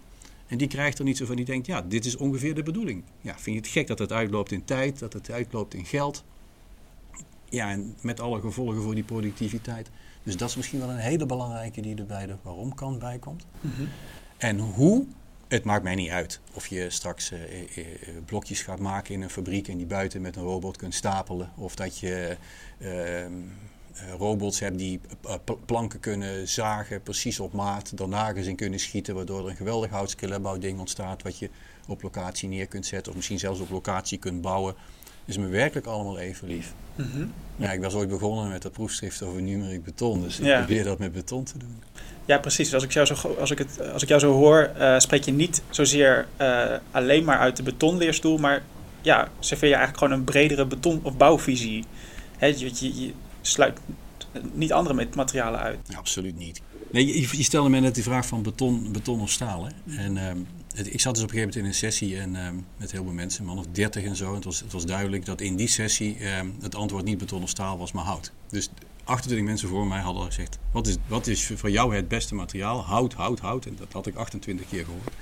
En die krijgt er niet zo van, die denkt, ja, dit is ongeveer de bedoeling. Ja, vind je het gek dat het uitloopt in tijd, dat het uitloopt in geld? Ja, en met alle gevolgen voor die productiviteit. Dus dat is misschien wel een hele belangrijke die er bij de waarom kant bij komt. Mm -hmm. En hoe, het maakt mij niet uit of je straks uh, uh, blokjes gaat maken in een fabriek en die buiten met een robot kunt stapelen. Of dat je robots hebt die planken kunnen zagen, precies op maat, er nagels in kunnen schieten, waardoor er een geweldig houtskelerbouwding ontstaat, wat je op locatie neer kunt zetten, of misschien zelfs op locatie kunt bouwen is me werkelijk allemaal even lief. Mhm. Ja, ik was ooit begonnen met dat proefschrift over numeriek beton, dus ik probeer dat met beton te doen. Ja, precies. Als ik jou zo, als ik het, als ik jou zo hoor, uh, spreek je niet zozeer uh, alleen maar uit de betonleerstoel, maar ja, serveer je eigenlijk gewoon een bredere beton- of bouwvisie. Hè, je, je, je sluit niet andere materialen uit. Ja, absoluut niet. Nee, je, je stelde mij net die vraag van beton, beton of staal. Hè? En um, ik zat dus op een gegeven moment in een sessie en, uh, met heel veel mensen, man of dertig en zo. Het was, het was duidelijk dat in die sessie uh, het antwoord niet beton of staal was, maar hout. Dus 28 mensen voor mij hadden gezegd: wat is, wat is voor jou het beste materiaal? Hout, hout, hout. En dat had ik 28 keer gehoord.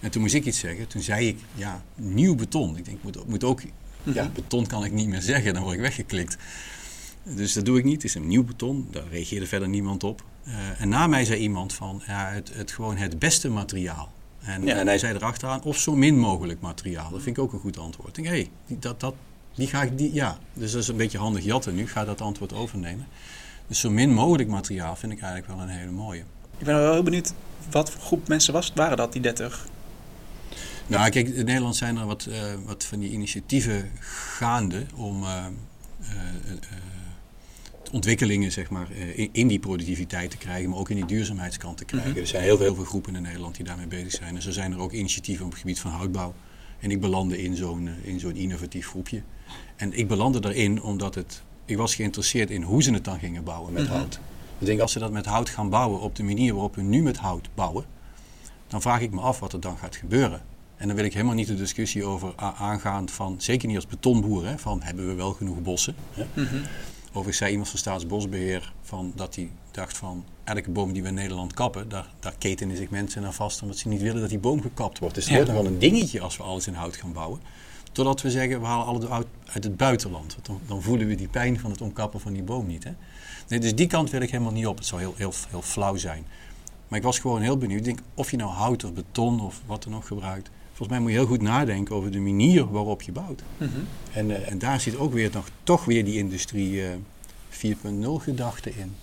En toen moest ik iets zeggen. Toen zei ik: ja, nieuw beton. Ik denk, moet, moet ook. Ja, mhm. beton kan ik niet meer zeggen, dan word ik weggeklikt. Dus dat doe ik niet. Het is een nieuw beton. Daar reageerde verder niemand op. Uh, en na mij zei iemand van ja, het, het, gewoon het beste materiaal. En, en, hij zei erachteraan, of zo min mogelijk materiaal. Dat vind ik ook een goed antwoord. Ik denk, hé, hey, dat, dat, die ga ik, die, ja. Dus dat is een beetje handig jatten nu. Ik ga dat antwoord overnemen. Dus zo min mogelijk materiaal vind ik eigenlijk wel een hele mooie. Ik ben wel heel benieuwd, wat voor groep mensen was, waren dat, die 30? Nou, kijk, in Nederland zijn er wat, uh, wat van die initiatieven gaande om... Uh, ontwikkelingen zeg maar, eh, in, die productiviteit te krijgen, maar ook in die duurzaamheidskant te krijgen. Mhm. Er zijn heel veel, heel veel groepen in Nederland die daarmee bezig zijn. En zo zijn er ook initiatieven op het gebied van houtbouw. En ik belandde in zo'n eh, in zo'n innovatief groepje. En ik belandde daarin omdat het, ik was geïnteresseerd in hoe ze het dan gingen bouwen met mhm. hout. Ik denk, als ze dat met hout gaan bouwen op de manier waarop we nu met hout bouwen, dan vraag ik me af wat er dan gaat gebeuren. En dan wil ik helemaal niet de discussie over aangaan van, zeker niet als betonboer, hè, van hebben we wel genoeg bossen. Hè? Mhm. Overigens zei iemand van Staatsbosbeheer van dat hij dacht van elke boom die we in Nederland kappen, daar, daar ketenen zich mensen aan vast omdat ze niet willen dat die boom gekapt wordt. Dus het wordt nog wel een dingetje als we alles in hout gaan bouwen. Totdat we zeggen, we halen alles uit, uit het buitenland. Dan, dan, voelen we die pijn van het omkappen van die boom niet. Hè? Nee, dus die kant wil ik helemaal niet op. Het zou heel, heel, heel flauw zijn. Maar ik was gewoon heel benieuwd. Ik denk, of je nou hout of beton of wat er nog gebruikt. Volgens mij moet je heel goed nadenken over de manier waarop je bouwt. Mhm. en, uh, en daar zit ook weer nog toch weer die industrie uh, eh, 4.0 gedachte in.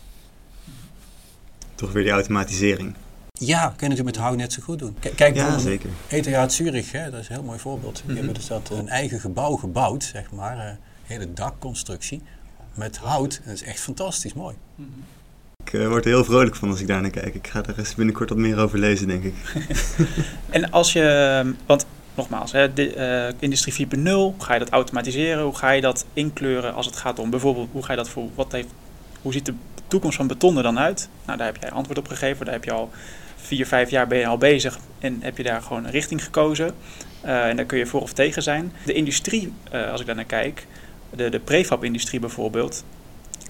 Toch weer die automatisering. Ja, kunnen ze met hout net zo goed doen. kijk, ja, zeker. ETH Zurich, hè, dat is een heel mooi voorbeeld. Die mhm. hebben dus dat een eigen gebouw gebouwd, zeg maar, een hele dakconstructie met hout. Dat is echt fantastisch mooi. Mhm. Ik uh, word er heel vrolijk van als ik daar naar kijk. Ik ga er eens binnenkort wat meer over lezen, denk ik. en als je, want nogmaals, hè, de, uh, industrie 4.0, ga je dat automatiseren? Hoe ga je dat inkleuren als het gaat om bijvoorbeeld, hoe ga je dat voor, wat heeft, hoe ziet de toekomst van beton er dan uit? Nou, daar heb jij antwoord op gegeven. Daar heb je al vier, vijf jaar ben je al bezig en heb je daar gewoon een richting gekozen. Uh, en daar kun je voor of tegen zijn. De industrie, als ik daar naar kijk, de, de prefab-industrie bijvoorbeeld,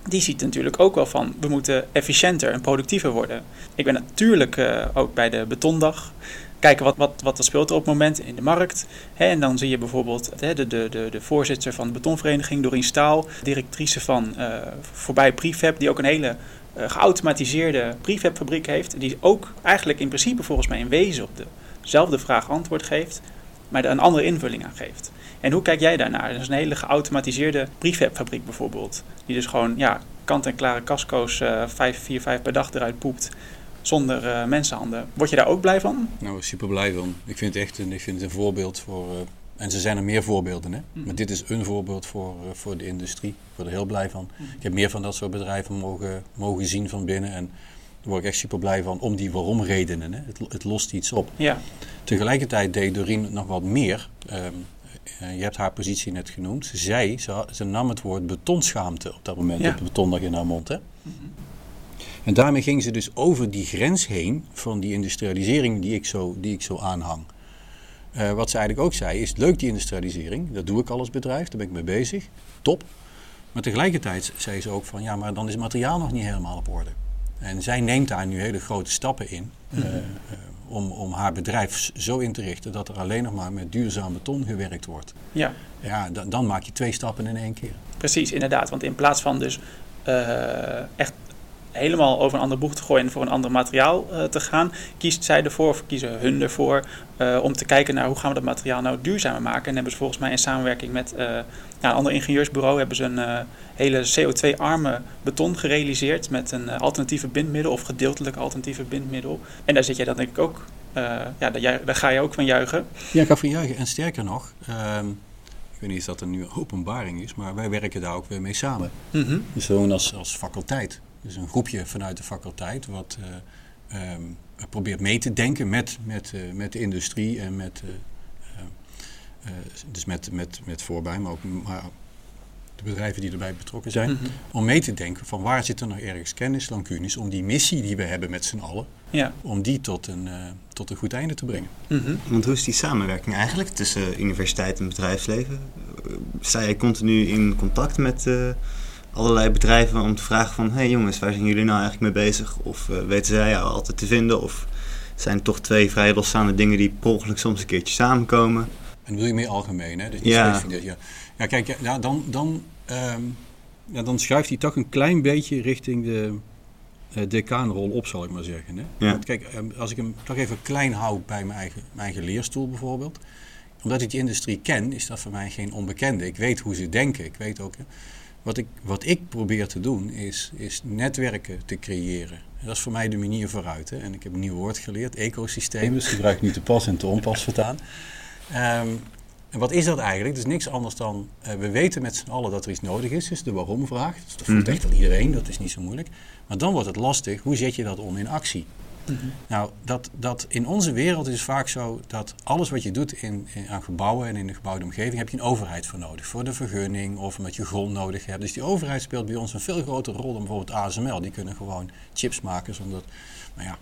die ziet natuurlijk ook wel van we moeten efficiënter en productiever worden. Ik ben natuurlijk uh, ook bij de betondag. Kijken wat, wat, wat er speelt er op het moment in de markt. en dan zie je bijvoorbeeld de, de, de, de voorzitter van de betonvereniging, Doreen Staal, directrice van uh, Voorbij Prefab, die ook een hele uh, geautomatiseerde prefabfabriek heeft. Die ook eigenlijk in principe volgens mij in wezen op dezelfde vraag antwoord geeft, maar er een andere invulling aan geeft. En hoe kijk jij daarnaar? Dat is een hele geautomatiseerde prefabfabriek bijvoorbeeld. Die dus gewoon ja, kant-en-klare casco's uh, 5, 4, 5 per dag eruit poept. Zonder uh, mensenhanden. Word je daar ook blij van? Nou, super blij van. Ik vind het echt een, ik vind het een voorbeeld voor. Uh, en ze zijn er meer voorbeelden, hè? Mm. Maar dit is een voorbeeld voor, voor de industrie. Ik word er heel blij van. Mm. Ik heb meer van dat soort bedrijven mogen, mogen zien van binnen. En daar word ik echt super blij van. Om die waarom redenen. Hè? Het, het lost iets op. Ja. Tegelijkertijd deed Doreen nog wat meer. Um, uh, je hebt haar positie net genoemd. Ze zei, ze, ze nam het woord betonschaamte op dat moment op de betondag in haar mond. Hè? En daarmee ging ze dus over die grens heen van die industrialisering die ik zo, die ik zo aanhang. Uh, wat ze eigenlijk ook zei, is leuk die industrialisering, dat doe ik al als bedrijf, daar ben ik mee bezig, top. Maar tegelijkertijd zei ze ook van, ja, maar dan is het materiaal nog niet helemaal op orde. En zij neemt daar nu hele grote stappen in. Mm -hmm. uh, om, om haar bedrijf zo in te richten dat er alleen nog maar met duurzaam beton gewerkt wordt. Ja. Ja, dan, dan maak je twee stappen in één keer. Precies, inderdaad. Want in plaats van dus uh, echt helemaal over een ander boeg te gooien en voor een ander materiaal te gaan, kiest zij ervoor of kiezen hun ervoor om te kijken naar hoe gaan we dat materiaal nou duurzamer maken. En hebben ze volgens mij in samenwerking met ja, een ander ingenieursbureau hebben ze een hele CO2-arme beton gerealiseerd met een alternatieve bindmiddel of gedeeltelijk alternatieve bindmiddel. En daar zit jij dan denk ik ook ja, daar, daar, ga je ook van juichen. Ja, ik ga van juichen. En sterker nog, uh, ik weet niet of dat er nu een openbaring is, maar wij werken daar ook weer mee samen. Mm -hmm. Dus gewoon als, als faculteit. Dus een groepje vanuit de faculteit wat uh, um, probeert mee te denken met, met, uh, met de industrie en met, dus met, met, met voorbij, maar ook maar de bedrijven die erbij betrokken zijn, mm -hmm. om mee te denken van waar zit er nog ergens kennis, lancunes, om die missie die we hebben met z'n allen, ja. om die tot een, uh, tot een goed einde te brengen. Mm -hmm. Want hoe is die samenwerking eigenlijk tussen universiteit en bedrijfsleven? Sta jij continu in contact met uh, allerlei bedrijven om te vragen van... hé hey jongens, waar zijn jullie nou eigenlijk mee bezig? Of uh, weten zij jou altijd te vinden? Of zijn het toch twee vrij losstaande dingen die per ongeluk soms een keertje samenkomen? En wil je meer algemeen, hè? Dus niet ja. ja. ja, kijk, ja, dan, dan, um, ja, dan schuift hij toch een klein beetje richting de uh, decaanrol op, zal ik maar zeggen. Hè? Ja. Want kijk, um, als ik hem toch even klein hou bij mijn eigen, mijn eigen leerstoel bijvoorbeeld. Omdat ik die industrie ken, is dat voor mij geen onbekende. Ik weet hoe ze denken. Ik weet ook... Wat ik, wat ik probeer te doen, is, is netwerken te creëren. En dat is voor mij de manier vooruit. Hè? En ik heb een nieuw woord geleerd, ecosysteem. Dus gebruik ik nu te pas en te onpas vertaan. Um, en wat is dat eigenlijk? Het is niks anders dan, uh, we weten met z'n allen dat er iets nodig is, dus de waarom-vraag. Dus dat voelt mm -hmm. echt al iedereen, dat is niet zo moeilijk. Maar dan wordt het lastig, hoe zet je dat om in actie? Mm -hmm. Nou, dat, dat in onze wereld is het vaak zo dat alles wat je doet in, in, aan gebouwen en in de gebouwde omgeving, heb je een overheid voor nodig. Voor de vergunning of omdat je grond nodig hebt. Dus die overheid speelt bij ons een veel grotere rol dan bijvoorbeeld ASML. Die kunnen gewoon chips maken zonder, nou ja,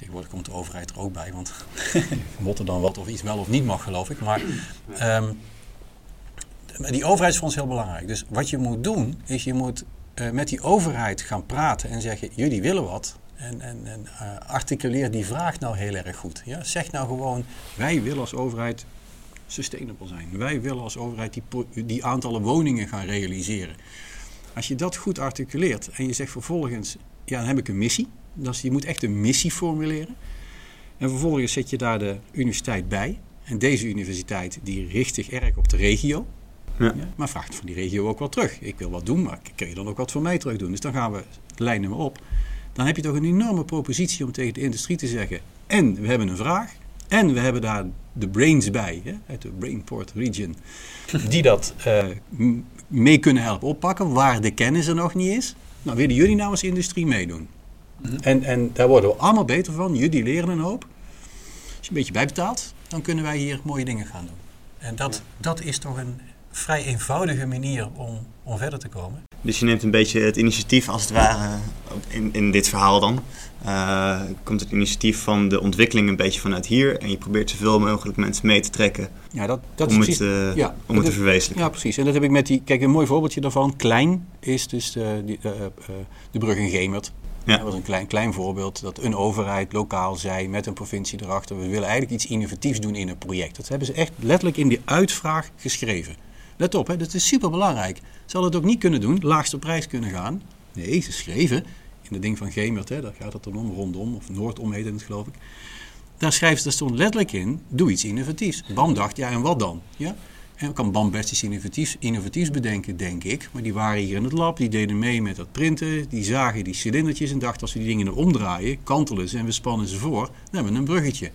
Tegenwoordig komt de overheid er ook bij, want moet er dan wat of iets wel of niet mag, geloof ik. Maar um, die overheid is voor ons heel belangrijk. Dus wat je moet doen, is je moet uh, met die overheid gaan praten en zeggen: jullie willen wat. En, en, en uh, articuleer die vraag nou heel erg goed. Ja? Zeg nou gewoon: wij willen als overheid sustainable zijn. Wij willen als overheid die, die aantallen woningen gaan realiseren. Als je dat goed articuleert en je zegt vervolgens: ja, dan heb ik een missie. Dus je moet echt een missie formuleren. En vervolgens zet je daar de universiteit bij. En deze universiteit die richt zich erg op de regio. Ja. Ja, maar vraagt van die regio ook wat terug. Ik wil wat doen, maar kun je dan ook wat voor mij terug doen? Dus dan gaan we lijnen we op. Dan heb je toch een enorme propositie om tegen de industrie te zeggen. En we hebben een vraag. En we hebben daar de brains bij, hè, uit de Brainport region. Die dat uh, mee kunnen helpen oppakken, waar de kennis er nog niet is. Nou, willen jullie nou als industrie meedoen? Mm -hmm. en, en daar worden we allemaal beter van. Jullie leren een hoop. Als je een beetje bijbetaalt, dan kunnen wij hier mooie dingen gaan doen. En dat, dat is toch een vrij eenvoudige manier om, om verder te komen. Dus je neemt een beetje het initiatief als het ware in, in dit verhaal dan. Uh, komt het initiatief van de ontwikkeling een beetje vanuit hier. En je probeert zoveel mogelijk mensen mee te trekken ja, dat, dat om, precies, het, uh, ja, om het te verwezenlijken. Ja, precies. En dat heb ik met die... Kijk, een mooi voorbeeldje daarvan. Klein is dus de, die, uh, de brug in Gemert. Ja. Dat was een klein, klein voorbeeld dat een overheid lokaal zei met een provincie erachter: we willen eigenlijk iets innovatiefs doen in een project. Dat hebben ze echt letterlijk in die uitvraag geschreven. Let op, hè, dat is super belangrijk. Ze hadden het ook niet kunnen doen, laagste prijs kunnen gaan. Nee, ze schreven in het ding van Gemert, hè, daar gaat het dan om, rondom, of Noordom heet het geloof ik. Daar schrijven ze, stond letterlijk in: doe iets innovatiefs. BAM dacht, ja, en wat dan? Ja? En kan BAM best iets innovatiefs, innovatiefs bedenken, denk ik. Maar die waren hier in het lab, die deden mee met dat printen. Die zagen die cilindertjes en dachten als we die dingen omdraaien, kantelen ze en we spannen ze voor, dan hebben we een bruggetje.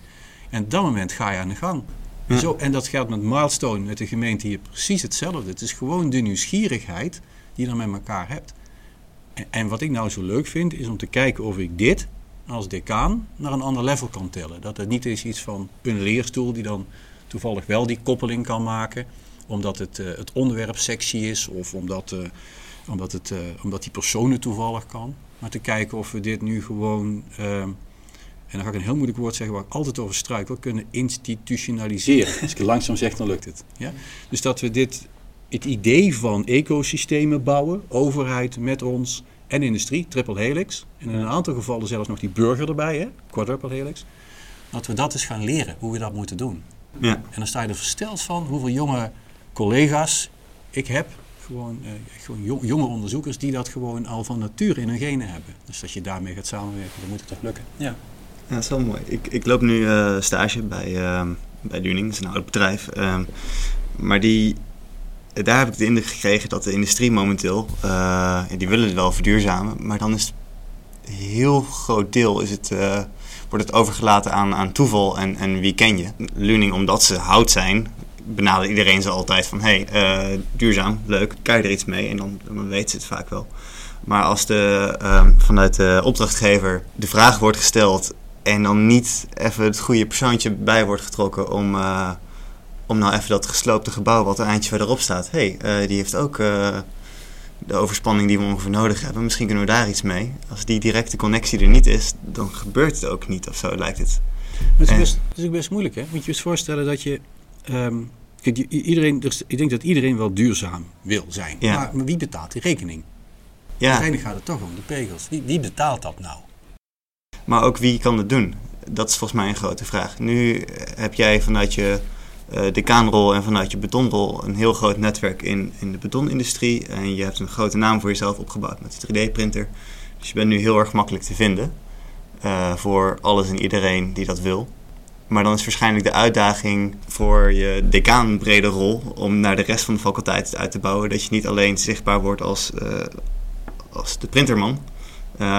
En op dat moment ga je aan de gang. Zo, en dat geldt met Milestone, met de gemeente hier precies hetzelfde. Het is gewoon de nieuwsgierigheid die je dan met elkaar hebt. En, en wat ik nou zo leuk vind, is om te kijken of ik dit als decaan naar een ander level kan tillen. Dat het niet is iets van een leerstoel die dan toevallig wel die koppeling kan maken, omdat het, uh, het onderwerp sexy is of omdat, uh, omdat, het, uh, omdat die personen toevallig kan. Maar te kijken of we dit nu gewoon, ehm, en dan ga ik een heel moeilijk woord zeggen waar ik altijd over struikel, kunnen institutionaliseren. Als ik het langzaam zeg, dan lukt het. Ja? Dus dat we dit, het idee van ecosystemen bouwen, overheid met ons en industrie, triple helix, en in een aantal gevallen zelfs nog die burger erbij, hè, quadruple helix, dat we dat eens gaan leren, hoe we dat moeten doen. Ja. En dan sta je er versteld van hoeveel jonge collega's ik heb Gewoon, uh, gewoon jonge onderzoekers die dat gewoon al van nature in hun genen hebben. Dus als je daarmee gaat samenwerken, dan moet het toch lukken. Ja dat is wel mooi. Ik, ik loop nu uh, stage bij, uh, bij Duning, dat is een oud bedrijf. Ehm, maar die, daar heb ik de indruk gekregen dat de industrie momenteel, die willen het wel verduurzamen, maar dan is het heel groot deel is het wordt het overgelaten aan, aan toeval en, en wie ken je. Luning, omdat ze hout zijn, benadert iedereen ze altijd van... hey, duurzaam, leuk, kan je er iets mee? En dan, dan weten ze het vaak wel. Maar als de, uh, vanuit de opdrachtgever de vraag wordt gesteld... en dan niet even het goede persoontje bij wordt getrokken... om, uh, om nou even dat gesloopte gebouw wat een eindje verderop staat... hé, hey, die heeft ook de overspanning die we ongeveer nodig hebben. Misschien kunnen we daar iets mee. Als die directe connectie er niet is, dan gebeurt het ook niet of zo, lijkt het. Het is, best, het is ook best moeilijk, hè? Moet je je eens voorstellen dat je... Um, kijk, iedereen, dus ik denk dat iedereen wel duurzaam wil zijn. Ja. Maar wie betaalt die rekening? Ja. Uiteindelijk gaat het toch om de pegels. Wie, wie betaalt dat nou? Maar ook wie kan het doen? Dat is volgens mij een grote vraag. Nu heb jij vanuit je uh, decaanrol en vanuit je betonrol een heel groot netwerk in, in de betonindustrie. En je hebt een grote naam voor jezelf opgebouwd met de 3D-printer. Dus je bent nu heel erg makkelijk te vinden uh, voor alles en iedereen die dat wil. Maar dan is waarschijnlijk de uitdaging voor je decaan brede rol om naar de rest van de faculteit uit te bouwen. Dat je niet alleen zichtbaar wordt als, uh, als de printerman,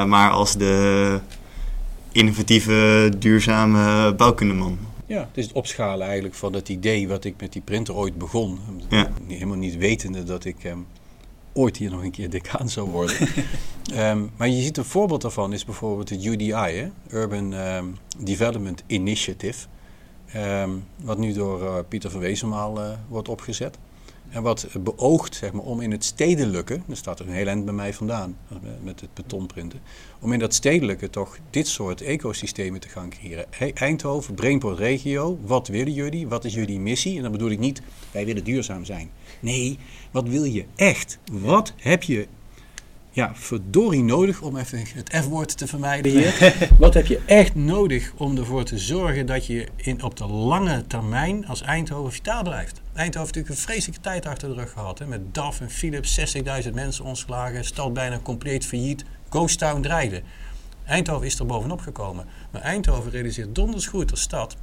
maar als de innovatieve, duurzame bouwkundeman. Ja, het is het opschalen eigenlijk van het idee wat ik met die printer ooit begon. Ja. Helemaal niet wetende dat ik um, ooit hier nog een keer decaan zou worden. um, maar je ziet een voorbeeld daarvan is bijvoorbeeld het UDI, hè? Urban um, Development Initiative. wat nu door uh, Pieter van Wezenmaal uh, wordt opgezet. En wat beoogt zeg maar, om in het stedelijke, er staat er een heel eind bij mij vandaan met het betonprinten, om in dat stedelijke toch dit soort ecosystemen te gaan creëren. Eindhoven, Brainport regio, wat willen jullie? Wat is jullie missie? En dan bedoel ik niet, wij willen duurzaam zijn. Nee, wat wil je echt? Wat heb je ja, verdorie nodig om even het F-woord te vermijden hier. Wat heb je echt nodig om ervoor te zorgen dat je in, op de lange termijn als Eindhoven vitaal blijft? Eindhoven heeft natuurlijk een vreselijke tijd achter de rug gehad. Hè, met DAF en Philips, 60.000 mensen ontslagen, stad bijna compleet failliet, Ghost Town dreigde. Eindhoven is er bovenop gekomen. Maar Eindhoven realiseert donders goed als stad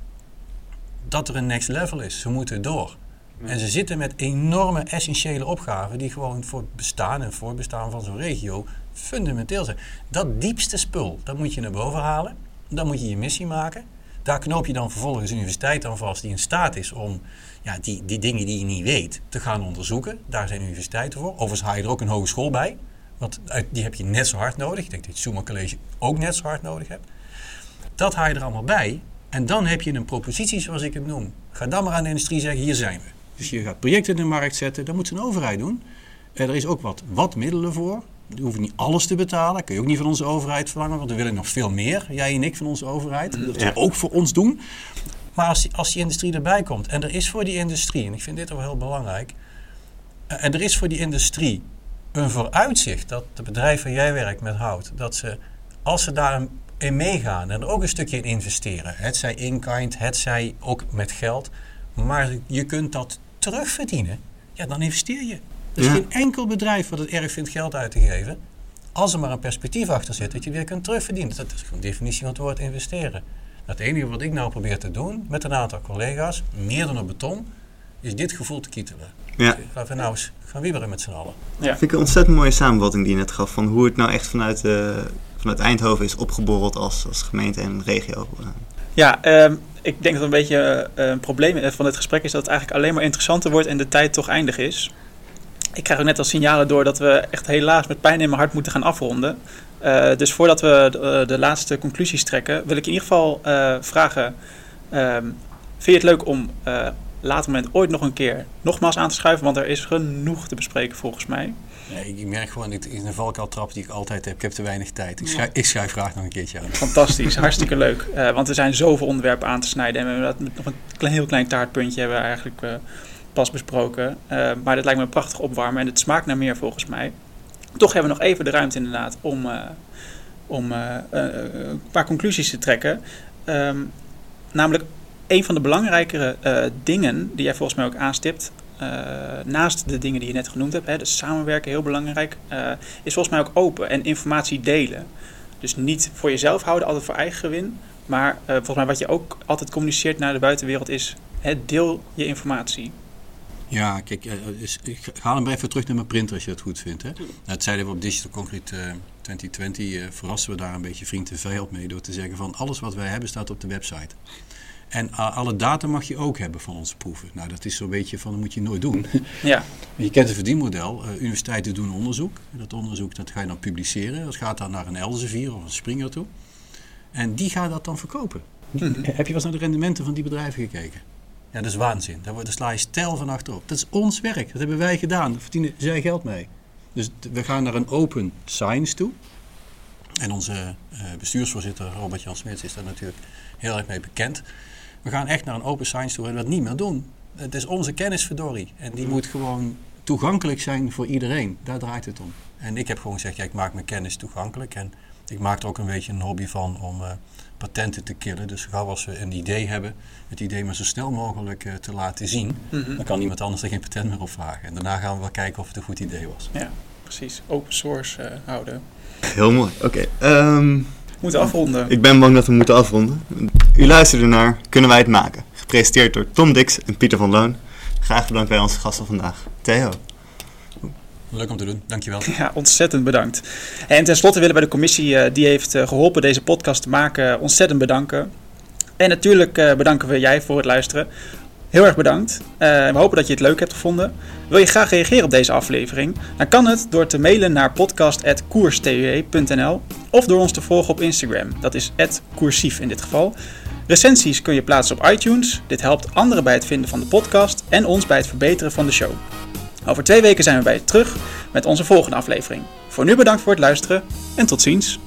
dat er een next level is. Ze moeten door. En ze zitten met enorme essentiële opgaven die gewoon voor het bestaan en voorbestaan van zo'n regio fundamenteel zijn. Dat diepste spul, dat moet je naar boven halen. Dan moet je je missie maken. Daar knoop je dan vervolgens een universiteit aan vast die in staat is om ja, die, die dingen die je niet weet te gaan onderzoeken. Daar zijn universiteiten voor. Overigens haal je er ook een hogeschool bij. Want die heb je net zo hard nodig. Ik denk dat het Zuma College ook net zo hard nodig hebt. Dat haal je er allemaal bij. En dan heb je een propositie zoals ik het noem. Ga dan maar aan de industrie zeggen, hier zijn we. Dus je gaat projecten in de markt zetten, dat moet een overheid doen. er is ook wat, wat middelen voor. Je hoeft niet alles te betalen. kun je ook niet van onze overheid verlangen, want we willen nog veel meer. Jij en ik van onze overheid. Dat ze ook voor ons doen. Maar als die, als die industrie erbij komt, en er is voor die industrie, en ik vind dit wel heel belangrijk. Eh, en er is voor die industrie een vooruitzicht dat de bedrijven waar jij werkt met hout, dat ze, als ze daarin meegaan en er ook een stukje in investeren, het zij in kind, het zij ook met geld, maar je kunt dat terugverdienen, ja, dan investeer je. Er is geen enkel bedrijf wat het erg vindt geld uit te geven. Als er maar een perspectief achter zit dat je weer kunt terugverdienen. Dat is gewoon de definitie van het woord investeren. Het enige wat ik nou probeer te doen met een aantal collega's, meer dan een beton, is dit gevoel te kietelen. Ja. Laten we nou eens gaan wieberen met z'n allen. Ja. Vind ik een ontzettend mooie samenvatting die je net gaf van hoe het nou echt vanuit, uh, vanuit Eindhoven is opgeborreld als, als gemeente en regio. Ja, um, ik denk dat een beetje uh, een probleem van dit gesprek is dat het eigenlijk alleen maar interessanter wordt en de tijd toch eindig is. Ik krijg ook net al signalen door dat we echt helaas met pijn in mijn hart moeten gaan afronden. Uh, dus voordat we de, uh, de, laatste conclusies trekken, wil ik in ieder geval vragen: ehm, vind je het leuk om later moment ooit nog een keer nogmaals aan te schuiven? Want er is genoeg te bespreken volgens mij. Nee, ik merk gewoon, het is een valkuiltrap die ik altijd heb. Ik heb te weinig tijd. Ik, schuif, ik schuif graag nog een keertje aan. Fantastisch, hartstikke leuk. Uh, want er zijn zoveel onderwerpen aan te snijden. En we hebben nog een klein, heel klein taartpuntje hebben we eigenlijk uh, pas besproken. Uh, maar dat lijkt me prachtig opwarmen en het smaakt naar meer volgens mij. Toch hebben we nog even de ruimte inderdaad om, om een paar conclusies te trekken. Um, namelijk een van de belangrijkere dingen die jij volgens mij ook aanstipt naast de dingen die je net genoemd hebt, hè, dus samenwerken heel belangrijk, is volgens mij ook open en informatie delen. Dus niet voor jezelf houden, altijd voor eigen gewin. Maar volgens mij wat je ook altijd communiceert naar de buitenwereld is, hè, deel je informatie. Ja, kijk, ik ga hem even terug naar mijn printer als je het goed vindt. Hè? Dat zeiden we op Digital Concrete 2020 uh, verrassen we daar een beetje vriend en vijand mee door te zeggen van alles wat wij hebben staat op de website. En alle data mag je ook hebben van onze proeven. Nou, dat is zo'n beetje van, dat moet je nooit doen. Ja. je kent het verdienmodel. Uh, universiteiten doen onderzoek. Dat onderzoek dat ga je dan publiceren. Dat gaat dan naar een Elsevier of een Springer toe. En die gaat dat dan verkopen. Mhm. Heb je wel eens naar de rendementen van die bedrijven gekeken? Ja, dat is waanzin. Daar, daar sla je stijl van achterop. Dat is ons werk. Dat hebben wij gedaan. Daar verdienen zij geld mee. Dus we gaan naar een open science toe. En onze uh, bestuursvoorzitter Robert Jan Smits is daar natuurlijk heel erg mee bekend. We gaan echt naar een open science toe en dat niet meer doen. Het is onze kennisverdorie. En die moet gewoon toegankelijk zijn voor iedereen. Daar draait het om. En ik heb gewoon gezegd, ja, ik maak mijn kennis toegankelijk. En ik maak er ook een beetje een hobby van om uh, patenten te killen. Dus gauw als we een idee hebben, het idee maar zo snel mogelijk uh, te laten zien. Mm-hmm. Dan kan iemand anders er geen patent meer op vragen. En daarna gaan we wel kijken of het een goed idee was. Ja, precies. Open source uh, houden. Heel mooi. Oké. Okay. Um, ehm, moeten afronden. Ik ben bang dat we moeten afronden. U luisterde naar Kunnen wij het maken? Gepresenteerd door Tom Dix en Pieter van Loon. Graag bedankt bij onze gasten vandaag. Theo. Leuk om te doen, dankjewel. Ja, ontzettend bedankt. En tenslotte willen we de commissie uh, die heeft uh, geholpen deze podcast te maken ontzettend bedanken. En natuurlijk uh, bedanken we jij voor het luisteren. Heel erg bedankt. we hopen dat je het leuk hebt gevonden. Wil je graag reageren op deze aflevering? Dan kan het door te mailen naar podcast.koerstue.nl of door ons te volgen op Instagram. Dat is @koersief in dit geval. Recensies kun je plaatsen op iTunes. Dit helpt anderen bij het vinden van de podcast en ons bij het verbeteren van de show. Over twee weken zijn we bij je terug met onze volgende aflevering. Voor nu bedankt voor het luisteren en tot ziens.